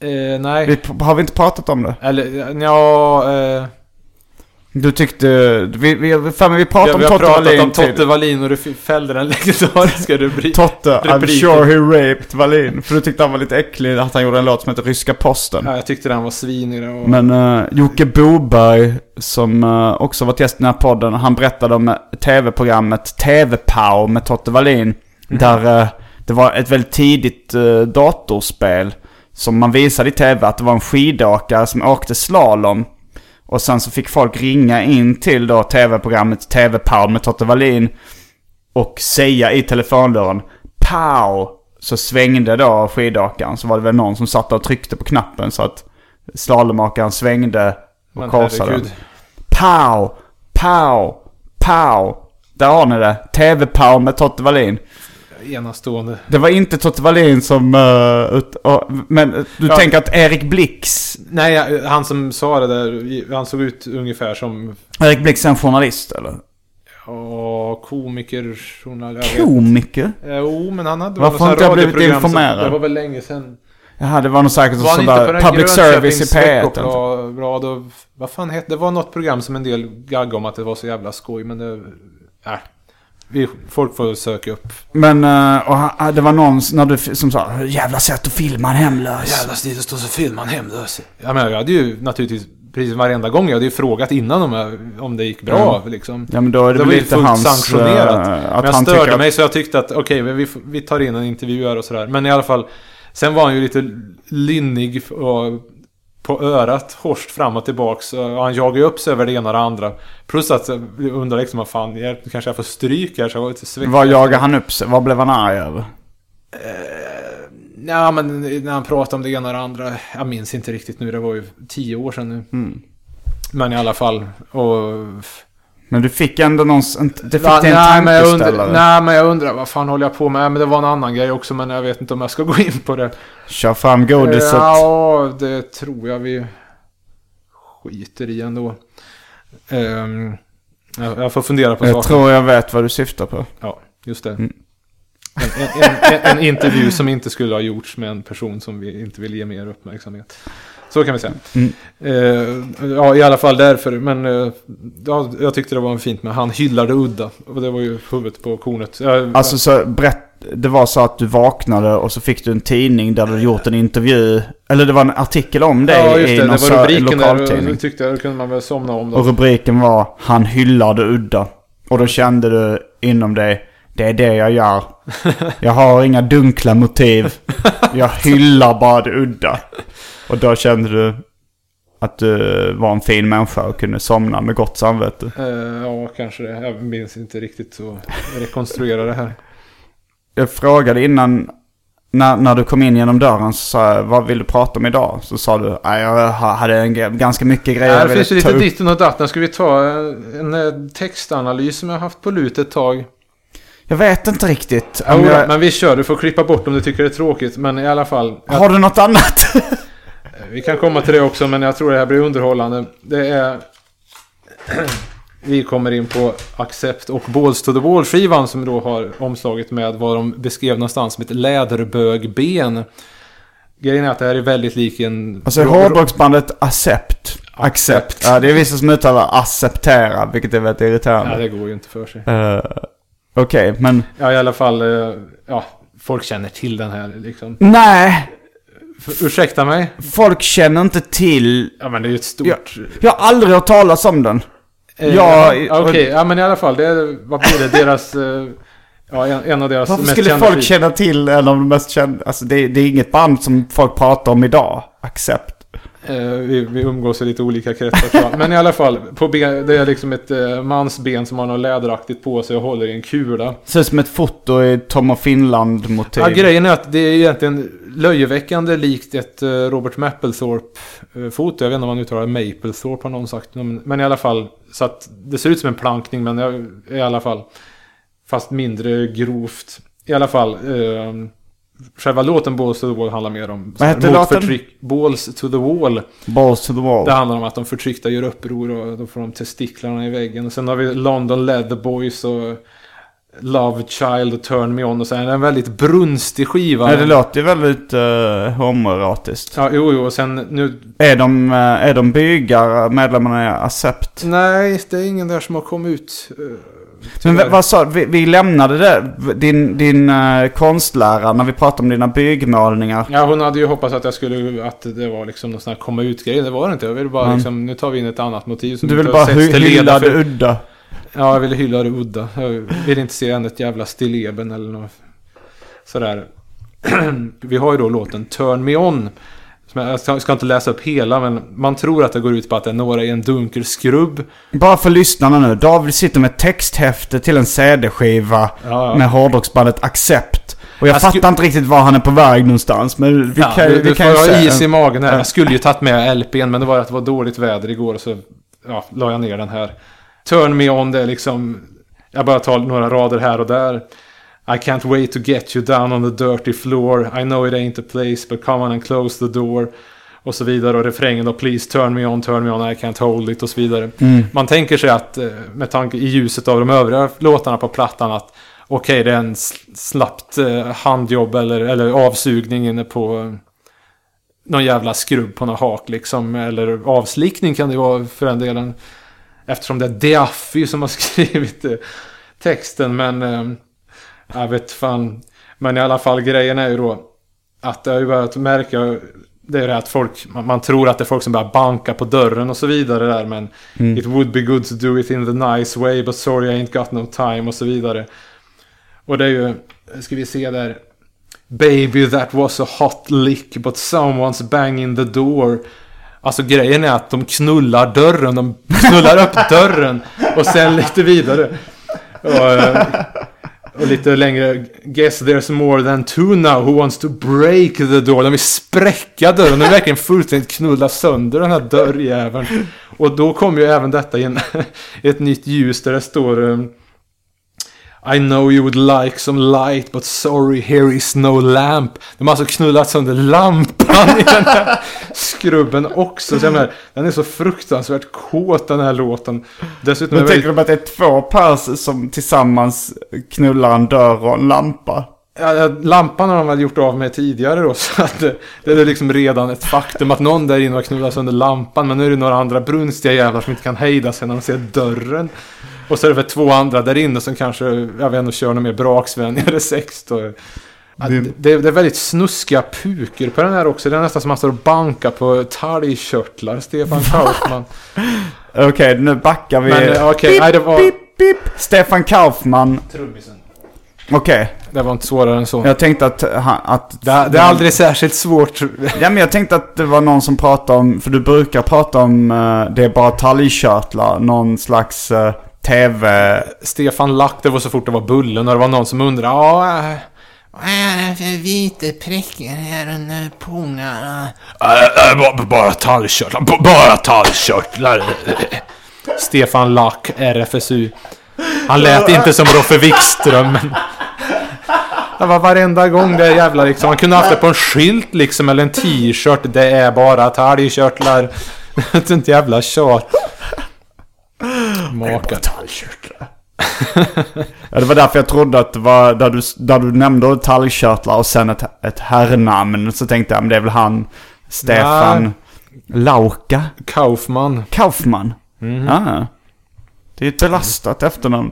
Eh, nej. Vi, har vi inte pratat om det? Eller, ja... Eh, Du tyckte... Vi, vi, fan, vi pratade Ja, om vi har Totte pratat Wallin om Totte. Wallin och du fällde den legendariska rubrik. Totte, I'm rubriken. sure he raped Wallin. För du tyckte han var lite äcklig att han gjorde en låt som heter Ryska Posten. Ja, jag tyckte den var svinig. Och... Men uh, Jocke Boberg, som uh, också varit gäst i den här podden, han berättade om eh, tv-programmet TV-Pow med Totte Wallin. Mhm. Där eh, det var ett väldigt tidigt uh, datorspel som man visade i tv att det var en skidåkare som åkte slalom. Och sen så fick folk ringa in till då tv-programmet TV-Pow med Totte Wallin och säga i telefonluren Pow! Så svängde då skidåkaren. Så var det väl någon som satt och tryckte på knappen så att slalomåkaren svängde och Men korsade. herregud. Pow! Pow! Pow! Där har ni det. TV-Pow med Totte Wallin. Enastående. Det var inte Totte Wallin som... eh, ut, och- men eh, du Ja. tänker att Erik Blix... Nej, han som sa det där, han såg ut ungefär som... Erik Blix är en journalist eller? Ja, komiker, journalist. Komiker? inte. Jo, men han hade Varför har inte jag blivit informerad? Det var väl länge sedan. Jaha, det var nog säkert Var sån där public service i P1. eller? Veckopblad och... Vad fan hette det? var något program som en del gaggade om att det var så jävla skoj, men det... Äh. Vi, folk får söka upp. Men, eh, och han, det var någon när du, som sa jävla sätt att filma en hemlös. Jävla stil att stå så filma en hemlös. Ja, men jag hade ju naturligtvis, precis varenda gång, jag hade ju frågat innan om, jag, om det gick bra. Ja. Liksom. Ja, men då är det var väl ju lite fullt hans, sanktionerat. eh, men att jag han störde att- mig så jag tyckte att okej, men vi, vi tar in en intervju här och sådär. Men i alla fall, sen var han ju lite lynnig och på örat, horst fram och tillbaks. Och han jagade ju upp sig över det ena och det andra. Plus att jag undrar liksom, vad fan, jag, kanske jag får stryk här så jag var lite svettig. Vad jagade han upp sig? Vad blev han arg över? Ja, men när han pratade om det ena och det andra. Jag minns inte riktigt nu, det var ju tio år sedan nu. Mm. Men i alla fall. Och... Men du fick ändå någon... Det fick Va, en nej, men jag undrar, nej, men jag undrar vad fan håller jag på med? Men det var en annan grej också, men jag vet inte om jag ska gå in på det. Kör fram godiset. Ja, det tror jag vi skiter i ändå. Um, jag, jag får fundera på jag saken. tror jag vet vad du syftar på. Ja, just det. Mm. En, en, en, en intervju som inte skulle ha gjorts med en person som vi inte vill ge mer uppmärksamhet. Så kan vi säga. Mm. Eh, ja, i alla fall därför. Men eh, ja, jag tyckte det var fint med han hyllade udda. Och det var ju huvudet på kornet. Jag, Alltså så berätt, det var så att du vaknade och så fick du en tidning där du gjort en intervju. Eller det var en artikel om dig ja, just i det. Det någon var så- rubriken där. Och lokaltidning. tyckte jag, då kunde man väl somna om. Då. Och rubriken var Han hyllade udda. Och då kände du inom dig Det är det jag gör. Jag har inga dunkla motiv. Jag hyllar bara det udda. Och då kände du att du var en fin människa och kunde somna med gott samvete. Eh, ja, kanske det. Jag minns inte riktigt så rekonstruera det här. Jag frågade innan, när, när du kom in genom dörren så sa jag, vad vill du prata om idag? Så sa du, "Nej, jag ha- hade en, ganska mycket grejer Här finns ju lite upp." ditten och datten. Ska vi ta en, en eh, textanalys som jag har haft på lut ett tag? Jag vet inte riktigt. Om jag, Men vi kör, du får klippa bort om du tycker det är tråkigt. Men i alla fall. Har du något annat? Vi kan komma till det också, men jag tror det här blir underhållande. Det är... Vi kommer in på Accept och Balls to the Wall-skivan som då har omslaget med vad de beskrev någonstans som ett läderbögben. Grejen är att det här är väldigt lik en... Alltså hårdrocksbandet Accept. Accept. Ja, det är vissa som uttalar acceptera, vilket är väldigt irriterande. Ja, det går ju inte för sig. Eh, Okej, men... Ja, i alla fall... eh, Ja, folk känner till den här liksom. Nej! Ursäkta mig? Folk känner inte till... Ja, men det är ju ett stort... Jag, jag har aldrig hört talas om den. Eh, ja, Okej, ja men i alla fall. Det är, vad blir det? Deras... eh, Ja, en, en av deras Varför mest skulle folk skivor. känna till en av de mest kända? Alltså det, det är inget band som folk pratar om idag. Accept. Eh, vi, vi umgås i lite olika kretsar. Men i alla fall, på ben, det är liksom ett eh, mansben som har något läderaktigt på sig och håller i en kula. Ser ut som ett foto i Tom of Finland-motiv. Ja, grejen är att det är egentligen löjeväckande likt ett eh, Robert Mapplethorpe-foto. Jag vet inte om man uttalar Maplethorpe har någon sagt. Men, i alla fall, så att det ser ut som en plankning men i alla fall. Fast mindre grovt. I alla fall. Eh, själva låten Balls to the Wall handlar mer om Vad heter mot låten? förtryck. Balls to the Wall. Balls to the wall. Det handlar om att de förtryckta gör uppror och då får de testiklarna i väggen. Och sen har vi London Leather Boys och Love Child och Turn Me On och sen är det en väldigt brunstig skiva. Ja, det låter ju väldigt uh, homoerotiskt. Ja, jo, jo, och sen nu... Är de, uh, är de bygar, medlemmarna i Accept? Nej, det är ingen där som har kommit ut. eh, Men vad sa vi, vi lämnade det, din, din uh, konstlära, när vi pratade om dina byggmålningar. Ja, hon hade ju hoppats att jag skulle, att det var liksom någon sån här komma ut-grej. Det var det inte. Jag ville bara Mm. liksom, nu tar vi in ett annat motiv. som Du vill bara hy- hylla det för- udda. Ja, jag ville hylla det udda. Jag vill inte se än ett jävla stilleben eller något sådär. Vi har ju då låten Turn Me On. Jag- ska- inte läsa upp hela, men man tror att det går ut på att det är några i en dunkel skrubb. Bara för lyssnarna nu. David sitter med texthäfte till en CD-skiva Ja, ja. med hårdrocksbandet Accept. Och jag Jag fattar inte riktigt var han är på väg någonstans. Men vi Ja, kan, du, vi du kan får ju ha is i magen här. Ja. Jag skulle ju tagit med LPn, men det var att det var dåligt väder igår så ja, la jag ner den här. Turn Me On, det är liksom... Jag bara tar några rader här och där. I can't wait to get you down on the dirty floor. I know it ain't a place, but come on and close the door. Och så vidare. Och refrängen då, please turn me on, turn me on, I can't hold it och så vidare. Mm. Man tänker sig att, eh, med tanke i ljuset av de övriga låtarna på plattan, att okej, det är en sl- slappt eh, handjobb eller, eller avsugning inne på eh, någon jävla skrubb på någon hak liksom. Eller avslickning kan det vara för den delen. Eftersom det är Deaffy som har skrivit eh, texten. Men eh, jag vet fan. Men i alla fall grejen är ju då att det har ju börjat märka det är det att folk, man, man tror att det är folk som börjar banka på dörren och så vidare där men Mm. It would be good to do it in the nice way but sorry I ain't got no time och så vidare. Och det är ju, ska vi se där. Baby that was a hot lick but someone's banging the door. Alltså grejen är att de knullar dörren, de knullar upp dörren och sen lite vidare. Och, eh, och lite längre. Guess there's more than two now who wants to break the door. De vill spräcka dörren. De vill verkligen fullständigt knulla sönder den här dörrjäveln. Och då kommer ju även detta in ett nytt ljus där det står um, i know you would like some light but sorry here is no lamp. De har alltså knullat sönder lampan i den här skrubben också. Så jag menar, den är så fruktansvärt kåt den här låten. Dessutom Men tänker väldigt... du att det är två pers som tillsammans knullar en dörr och en lampa? Ja, lampan har de väl gjort av med tidigare då. Så att det, det är liksom redan ett faktum att någon där inne har knullat sönder lampan. Men nu är det några andra brunstiga jävlar som inte kan hejda sig när de ser dörren. Och så är det väl två andra där inne som kanske, jag vet inte, kör något mer braksvänligare sex då. Ja, det, det, det är väldigt snuskiga puker på den här också. Det är nästan som att man står och bankar på talgkörtlar, Stefan Kaufman. Okej, nu backar vi. Men eh, okej, Pip, nej det var... pip, pip. Stefan Kaufman. Trummisen. Okej. Det var inte svårare än så. Jag tänkte att... han- att Det, det är aldrig särskilt svårt. Ja men jag tänkte att det var någon som pratade om, för du brukar prata om uh, det är bara talgkörtlar, någon slags uh, TV... Stefan Lack, det var så fort det var Bullen och det var någon som undrade ja, Vad är det för vita prickar här under pungarna? Äh, äh, bara, tallkörtlar, bara tallkörtlar. Stefan Lack, RFSU. Han lät inte som Roffe Wikström, men... Det var varenda gång det jävla liksom. Man kunde haft det på en skylt liksom, eller en t-shirt. Det är bara talgkörtlar. Det är inte jävla tjat. Makan. Ja, det var därför jag trodde att det var där du, där du nämnde talgkörtlar och sen ett, ett herrnamn. Så tänkte jag, men det är väl han Stefan Nej. Lauka? Kaufman. Kaufman? Mhm. Ah. Det är ett belastat efternamn.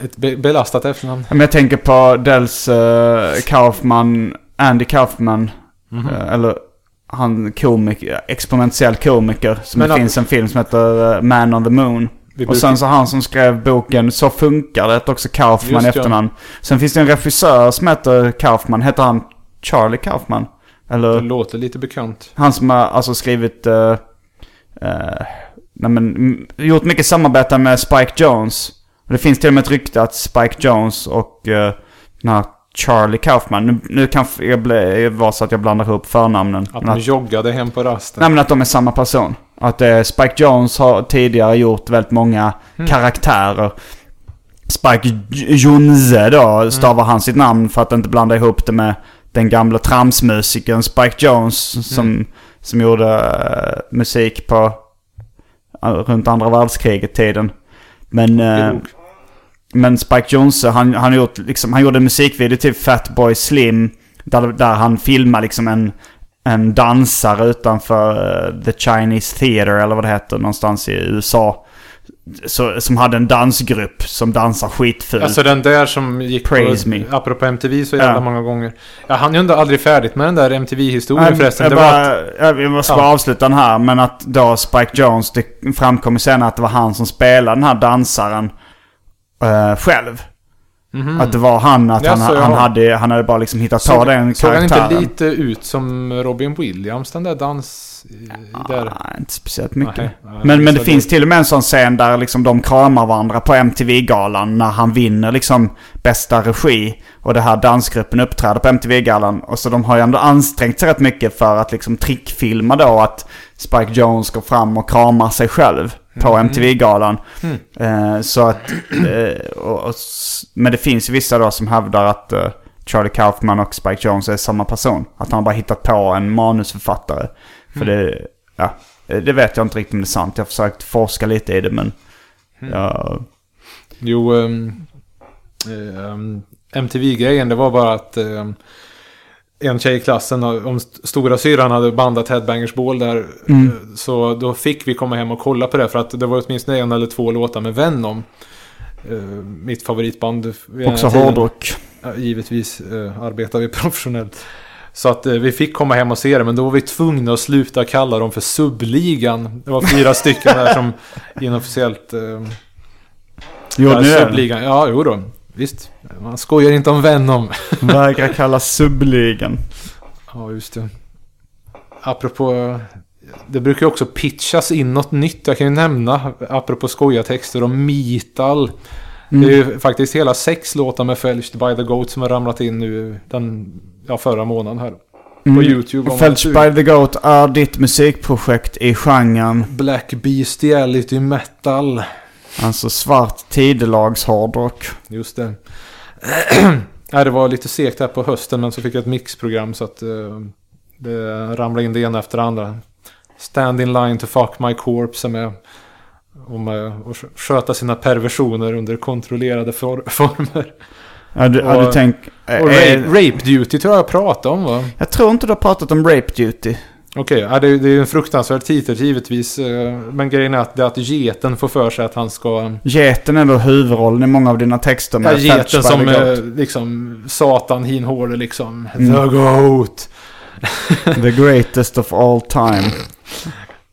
Ett be belastat efternamn. Men jag tänker på dels eh, Kaufman, Andy Kaufman. Mhm. eh, eller han komiker, exponentiell komiker. Som Men det att- finns en film som heter eh, Man on the Moon. Vi Och sen så han som skrev boken Så funkar det, också Kaufman i Just ja. efternamn. Sen finns det en regissör som heter Kaufman. Heter han Charlie Kaufman? Eller? Det låter lite bekant. Han som har alltså skrivit... Uh, nej men, gjort mycket samarbete med Spike Jones. Och det finns till och med ett rykte att Spike Jones och uh, den här Charlie Kaufman. Nu, nu kan jag bli, vara så att jag blandar ihop förnamnen. Att de joggade hem på rasten. Nej men att de är samma person. Att eh, Spike Jones har tidigare gjort väldigt många Mm. karaktärer. Spike Jonze då stavar han sitt namn för att inte blanda ihop det med den gamla tramsmusikern Spike Jones som, som gjorde eh, musik på eh, runt andra världskriget tiden. Men, eh, men Spike Jonze han, han, gjort, liksom, han gjorde en musikvideo till Fatboy Slim där, där han filmar liksom en, en dansare utanför eh, The Chinese Theater eller vad det heter någonstans i USA. Så, som hade en dansgrupp som dansar skitfult. Alltså den där som gick Praise på, me. apropå MTV så jävla Ja. många gånger. Jag hann ju inte aldrig färdigt med den där MTV-historien förresten. Jag, Det var bara, att, jag, jag måste bara Ja. avsluta den här. Men att då Spike Jones, det framkom ju senare att det var han som spelade den här dansaren eh, själv. Mhm. Att det var han, att han, han, ja. hade, han hade bara liksom hittat på såg, den såg han karaktären. inte lite ut som Robin Williams, den där dans... Där? Nej, inte speciellt mycket. Nej, nej, men, men det finns till och med en sån scen där liksom de kramar varandra på MTV-galan när han vinner liksom bästa regi. Och det här dansgruppen uppträder på MTV-galan. Och så de har ju ändå ansträngt sig rätt mycket för att liksom trickfilma då att Spike Jones går fram och kramar sig själv på Mhm. MTV-galan. Mm. Eh, så att... Eh, och, och, men det finns ju vissa då som hävdar att eh, Charlie Kaufman och Spike Jones är samma person. Att han bara hittat på en manusförfattare. För det... Ja, det vet jag inte riktigt om det är sant. Jag har försökt forska lite i det men... Mm. Ja, Jo, ehm, ehm, MTV-grejen det var bara att ehm, en tjej i klassen, om st- stora syran hade bandat Headbangers Ball där. Mm. eh, Så då fick vi komma hem och kolla på det för att det var åtminstone en eller två låtar med Venom. Eh, mitt favoritband. också hårdrock. Ja, givetvis eh, arbetar vi professionellt. Så att eh, vi fick komma hem och se det, men då var vi tvungna att sluta kalla dem för subligan. Det var fyra stycken där som inofficiellt... Eh, Gjorde ja, ni subligan. Ja, jo då. Visst. Man skojar inte om Venom. Vägrar kalla subligan. ja, just det. Apropå... Det brukar också pitchas in något nytt. Jag kan ju nämna, apropå skojartexter, om Metal. Det är ju faktiskt hela sex låtar med Felched by the Goat som har ramlat in nu den, ja, förra månaden här. På Mm. YouTube. man Felch suger. by the Goat är ditt musikprojekt i genren. Black Bestiality Metal. Alltså svart tidelags hårdrock. Just det. Nej, det var lite segt här på hösten men så fick jag ett mixprogram så att eh, det ramlade in det ena efter det andra. Stand in line to fuck my corpse är med. Eh, att sköta sina perversioner under kontrollerade for former. Ja, du, ja, du tänk... och eh, rape, rape duty tror jag jag pratade om va? Jag tror inte du har pratat om Rape Duty. Okej, ja, det, är- det är ju en fruktansvärd titel givetvis. eh, Men grejen är att, det är att geten får för sig att han ska... Geten är då huvudrollen i många av dina texter Ja, med Felch geten som eh, liksom Satan hinhåle liksom. Mm. The Goat. The greatest of all time.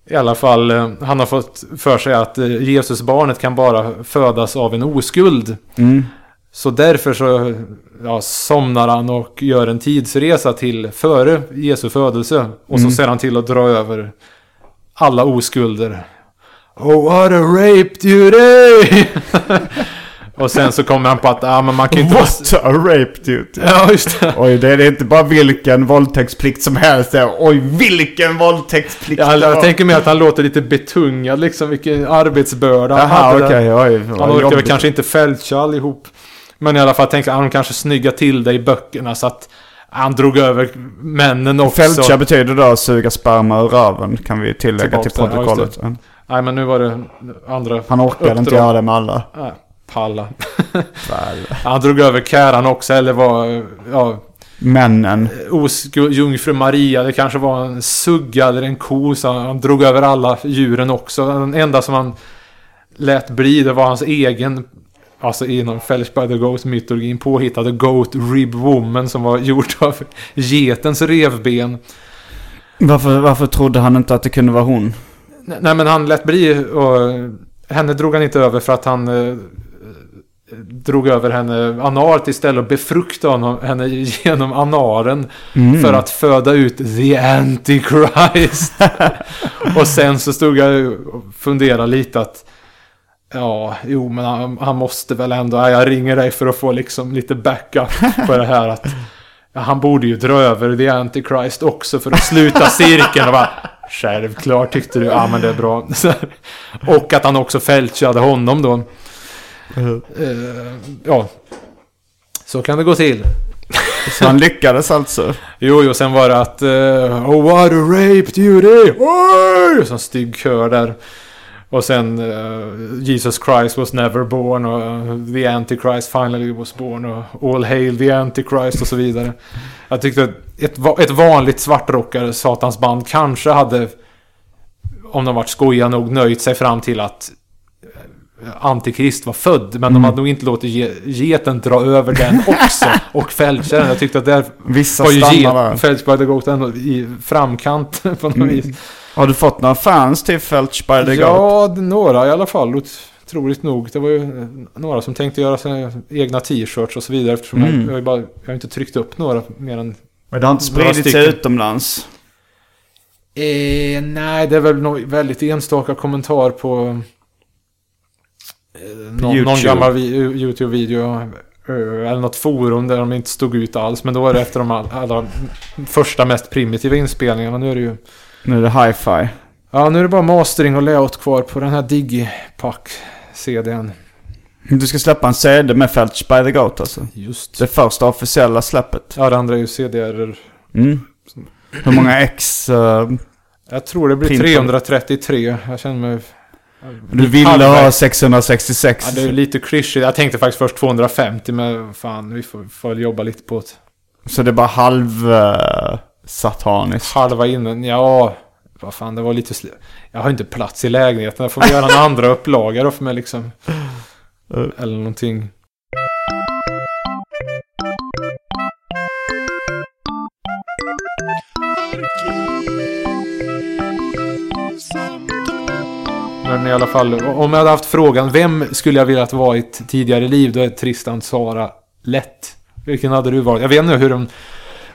I alla fall, eh, han har fått för sig att eh, Jesusbarnet kan bara födas av en oskuld. Mm. Så därför så ja, somnar han och gör en tidsresa till före Jesu födelse. Och så Mm. ser han till att dra över alla oskulder. Oh what a rape duty! och sen så kommer han på att ah, men man kan ju inte... What a rape duty. Ja, just det. Oj, det är inte bara vilken våldtäktsplikt som helst. Det är, oj, vilken våldtäktsplikt. Ja, jag tänker mig att han låter lite betungad liksom, vilken arbetsbörda han Jaha, hade okej, oj, Han orkar väl kanske inte fältcha allihop. Men i alla fall tänkte han kanske snygga till det i böckerna så att han drog över männen också. Fältcha betyder då suga sperma ur röven, kan vi tillägga Tillbaka till ja, protokollet. det. Nej men nu var det andra Han orkade inte uppdrag. göra det med alla. Nej, palla. han drog över käran också eller var... Ja, Männen. jungfru Maria, det kanske var en sugga eller en ko. Så han, han drog över alla djuren också. Den enda som han lät bli, det var hans egen, alltså inom Fellers by the Goat mytologin påhittade Goat Rib Woman som var gjord av getens revben. Varför, varför trodde han inte att det kunde vara hon? Nej men han lät bli och henne drog han inte över för att han eh, drog över henne analt istället och befruktade honom, henne genom anaren Mm. för att föda ut the antichrist. och sen så stod jag och funderade lite att Ja, jo men han, han måste väl ändå, ja, jag ringer dig för att få liksom lite backup på det här att ja, han borde ju dra över the antichrist också för att sluta cirkeln och bara Självklart tyckte du, ja men det är bra. Och att han också fältshade honom då. Eh, ja, så kan det gå till. Så han lyckades alltså? Jo, jo, sen var det att eh, Oh what a rape duty! Oj! Och så en stygg kör där. Och sen eh, Jesus Christ was never born och eh, The Antichrist finally was born och All hail the Antichrist och så vidare. Jag tyckte att ett, ett vanligt svartrockare satans band kanske hade om de varit skojiga nog nöjt sig fram till att eh, Antikrist var född. Men Mm. de hade nog inte låtit ge, geten dra över den också. och fälsha den. Jag tyckte att där Vissa var ju Goat ändå i framkant på något Mm. vis. Har du fått några fans till Goat? Ja, några i alla fall. Otroligt nog. Det var ju eh, några som tänkte göra sina egna t-shirts och så vidare. Eftersom Mm. jag, jag, har ju bara, jag har inte tryckt upp några mer än Men det har inte spridit sig utomlands? Eh, nej, det är väl någon väldigt enstaka kommentar på eh, någon, någon gammal vi, YouTube-video. eh, Eller något forum där de inte stod ut alls. Men då var det efter de all- allra första mest primitiva inspelningarna. Nu är det ju... Nu är det hi-fi. Ja, nu är det bara mastering och layout kvar på den här Digipack-CDn. Du ska släppa en CD med Felch by the Goat alltså? Just. Det första officiella släppet? Ja, det andra är ju CDR. Mm. Hur många ex? eh, Jag tror det blir Printar. 333. Jag känner mig... du ville ha 666? Ja, det är lite klyschigt. Jag tänkte faktiskt först 250 men fan vi får, får jobba lite på det. Så det är bara halv... Uh, sataniskt? Halva innan, ja... Vad fan, det var lite... Sl- jag har inte plats i lägenheten. Jag får göra en andra upplaga då för mig liksom. Eller någonting. Men i alla fall, om jag hade haft frågan vem skulle jag vilja vara i ett tidigare liv? Då är Tristan Sara lätt. Vilken hade du varit? Jag vet inte hur de...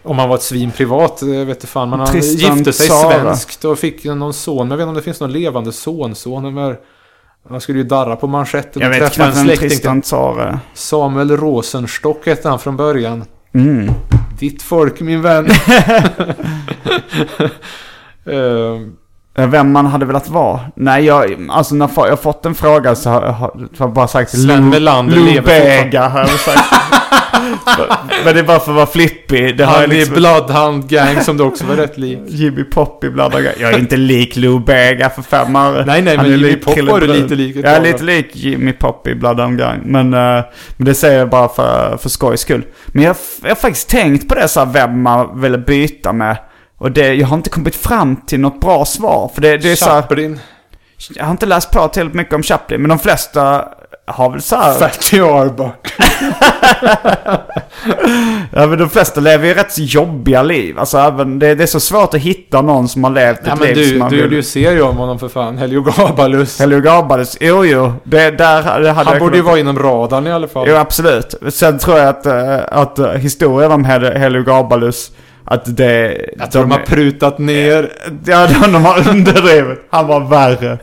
Om han var ett svin privat, jag vet inte fan. Men han Tristan gifte sig Tzara. svenskt och fick någon son. Men jag vet inte om det finns någon levande sonson. Men han skulle ju darra på manschetten Jag och vet träffa en släkting. Tristan är. Samuel Rosenstock hette han från början. Mm. Ditt folk min vän. Ehm, Eh, Vem man hade velat vara? Nej, jag, alltså när jag fått en fråga så har jag bara sagt Sven Melander Lou lever Bega har jag sagt. Men det är bara för att vara flippig. Det har han liksom... Bloodhound Gang som du också var rätt lik. Jimmy Pop ibland. Jag är inte lik Lou Bega för fem öre. Nej, nej, Han men är Jimmy Pop var du lite lik Jag är lite lik Jimmy Pop i Blood on Gang. Men, eh, men det säger jag bara för, för skojs skull. Men jag, jag har faktiskt tänkt på det så här, vem man ville byta med. Och det, jag har inte kommit fram till något bra svar. För det, det är så här, Chaplin. Jag har inte läst på tillräckligt mycket om Chaplin. Men de flesta har väl så här... Fatty Arbuck. Ja men de flesta lever ju rätt jobbiga liv. Alltså även, det, det är så svårt att hitta någon som har levt ett Ja men liv du, som man du vill. gjorde ju serie om honom för fan. Heliogabalus. Heliogabalus, jo jo. Det, där hade Han borde ju vara inom radarn i alla fall. Jo absolut. Sen tror jag att, eh, att eh, historien om Hel- Heliogabalus, att det... Jag tror de har prutat ner. Ja, de, de har underdrivit. Han var värre.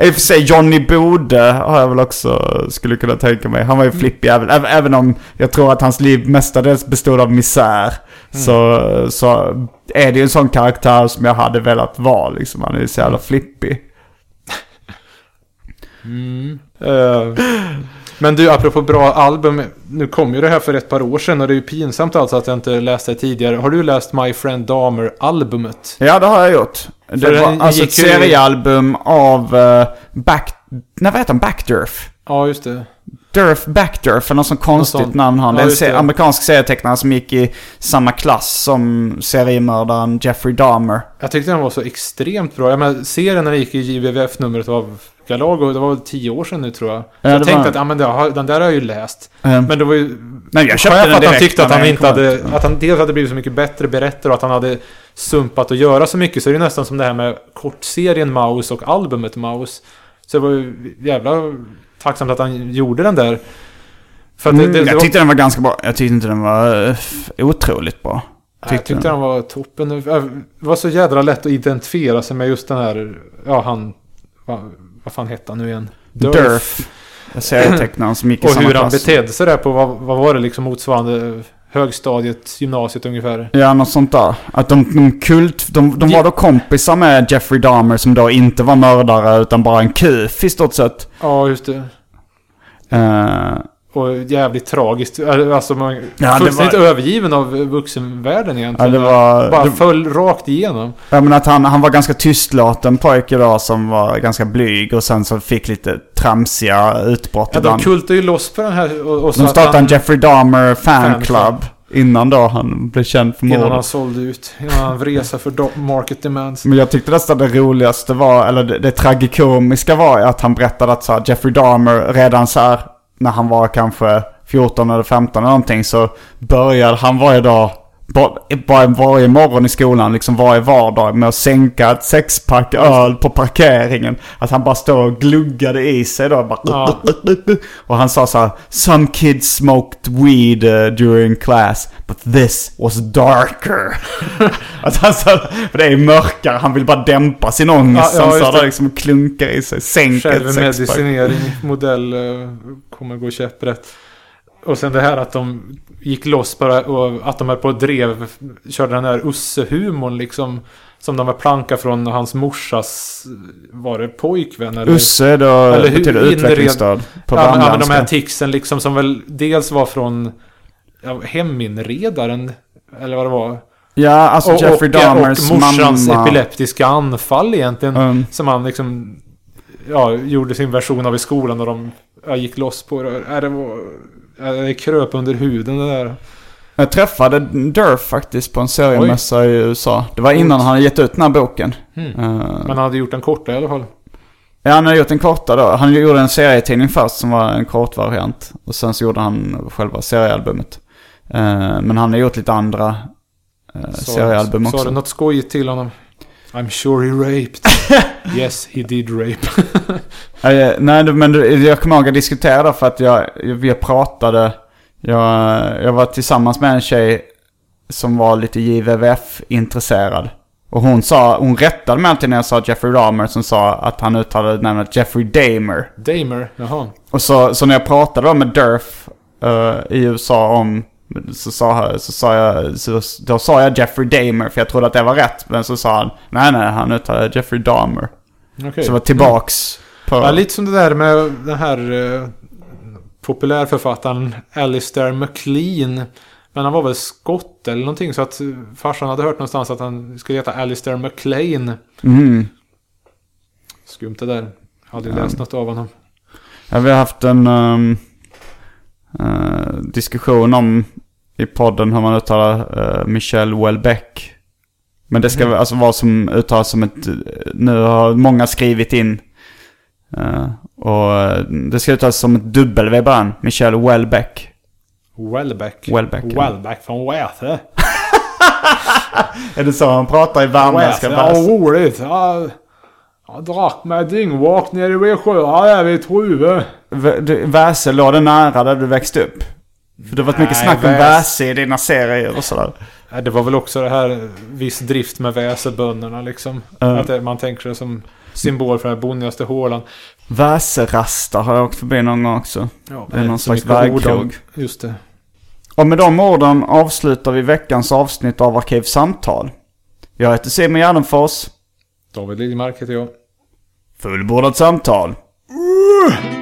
I och för sig Johnny Bode har jag väl också skulle kunna tänka mig. Han var ju flippig även, även, om jag tror att hans liv mestadels bestod av misär. Så, så är det ju en sån karaktär som jag hade velat vara liksom. Han är ju så jävla flippig. Eh, men du, apropå bra album. Nu kom ju det här för ett par år sedan och det är ju pinsamt alltså att jag inte läste det tidigare. Har du läst My Friend Dahmer-albumet? Ja, det har jag gjort. Det För var den alltså ett seriealbum av uh, Back... Nej, vad heter han? Backdurf? Ja, just det. Durf Backdurf, eller något sånt konstigt sånt. namn han. Ja, det är en se- det. amerikansk serietecknare som gick i samma klass som seriemördaren Jeffrey Dahmer. Jag tyckte den var så extremt bra. Jag menar, serien när det gick i JVVF-numret av Galago, det var väl tio år sedan nu tror jag. Så Ja, jag det tänkte var- att ja, men det, har- den där har jag ju läst. Mm. Men det var ju... Nej, jag köpte den att han tyckte att han inte hade... ut. Att han dels hade blivit så mycket bättre berättare och att han hade sumpat att göra så mycket. Så är det nästan som det här med kortserien Maus och albumet Maus. Så det var ju jävla tacksamt att han gjorde den där. För att det, Mm, det, det jag var- tyckte den var ganska bra. Jag tyckte inte den var otroligt bra. jag tyckte den var toppen. Det var så jädra lätt att identifiera sig med just den här... Ja, han... Vad, fan hette han nu igen? Durf. Serietecknaren som gick i Och samma hur han klass. betedde sig där på, vad, vad var det liksom motsvarande högstadiet, gymnasiet ungefär? Ja, något sånt där. Att de, de kult... De, de var då kompisar med Jeffrey Dahmer som då inte var mördare utan bara en kuf i stort sett. Ja, just det. Eh, Och jävligt tragiskt. Alltså man... Ja, fullständigt var- övergiven av vuxenvärlden egentligen. Ja, det var- Bara föll rakt igenom. Ja men att han, han var ganska tystlåten pojke då som var ganska blyg och sen så fick lite tramsiga utbrott Ja, de kultade ju loss på den här. Och, och De startade en Jeffrey Dahmer Fanclub. fanclub innan då han blev känd för Innan han mordet. sålde ut. Innan han vresa för market demands. Men jag tyckte nästan det roligaste var, eller det, det tragikomiska var att han berättade att så här, Jeffrey Dahmer redan så här när han var kanske 14 eller 15 eller någonting så började han varje dag, bara varje morgon i skolan, liksom varje vardag med att sänka ett sexpack öl på parkeringen. Att han bara står och gluggade i sig då. Bara, Ja. Och han sa så här, Some kids smoked weed uh, during class, but this was darker. att han sa, för det är mörkare, han vill bara dämpa sin ångest. Ja, ja, han sa det. det liksom klunkar i sig, sänker ett sexpack. Självmedicinering, modell, eh, kommer gå käpprätt. Och sen det här att de gick loss bara och att de höll på och drev, körde den här Usse-humorn liksom. Som de var planka från hans morsas, var det pojkvän eller? Usse då Eller hur- betyder utvecklingsstöd på ja, men, ja, men de här ticsen liksom som väl dels var från ja, heminredaren. Eller vad det var. Ja, alltså Jeffrey Dahmers och morsans mamma. epileptiska anfall egentligen. Mm. Som han liksom ja, gjorde sin version av i skolan och de ja, gick loss på det. Ja, det, var, det kröp under huden det där. Jag träffade Durf faktiskt på en seriemässa i USA. Det var innan Coolt. han hade gett ut den här boken. Mm. Eh, Men han hade gjort en korta i alla fall. Ja, han hade gjort en korta då. Han gjorde en serietidning först som var en kort variant. Och sen så gjorde han själva seriealbumet. Eh, men han har gjort lite andra uh, Sa- seriealbum också. Sa du något skojigt till honom? I'm sure he raped. yes, he did rape. Nej, men jag kommer ihåg att diskutera för att jag, jag, vi pratade. Jag, jag var tillsammans med en tjej som var lite JVVF-intresserad. Och hon sa, hon rättade mig alltid när jag sa Jeffrey Dahmer som sa att han uttalade namnet Jeffrey Dahmer. Damer, jaha. Och så, så när jag pratade då med Durf eh, i USA om, så sa, så sa jag, så, då sa jag Jeffrey Dahmer för jag trodde att det var rätt. Men så sa han, nej nej, han uttalade Jeffrey Dahmer. Okej. Så var tillbaks på... Ja, lite som det där med den här eh, populärförfattaren Alistair MacLean. Men han var väl skott eller någonting så att farsan hade hört någonstans att han skulle heta Alistair MacLean. Mm. Skumt det där. Hade ju läst något av honom. Ja, vi har haft en ehm, eh, diskussion om i podden hur man uttalar uh, Michel Houellebecq. Men det ska Mm. alltså vara som uttalas som ett... Nu har många skrivit in. eh, och eh, det ska uttalas som ett W i början. Michel. Welbeck. Welbeck, ja. Welbeck från Wäthe. Är det så han pratar i värmländska Wäthe, ja vers? roligt. Ja, jag drack mig dyngvak nere vid sjön där vid Truve. Väse låg det nära där du växte upp? För det har varit mycket snack om Väs- Väse i dina serier och sådär. Det var väl också det här viss drift med väsebönderna liksom. Ja. Att man tänker det som symbol för den här bonnigaste hålan. Väserasta har jag åkt förbi någon gång också. Ja, det är någon slags vägkrog. Just det. Och med de orden avslutar vi veckans avsnitt av Arkivsamtal. Jag heter Simon Gärdenfors. David Liljemark heter jag. Fullbordat samtal. ACAST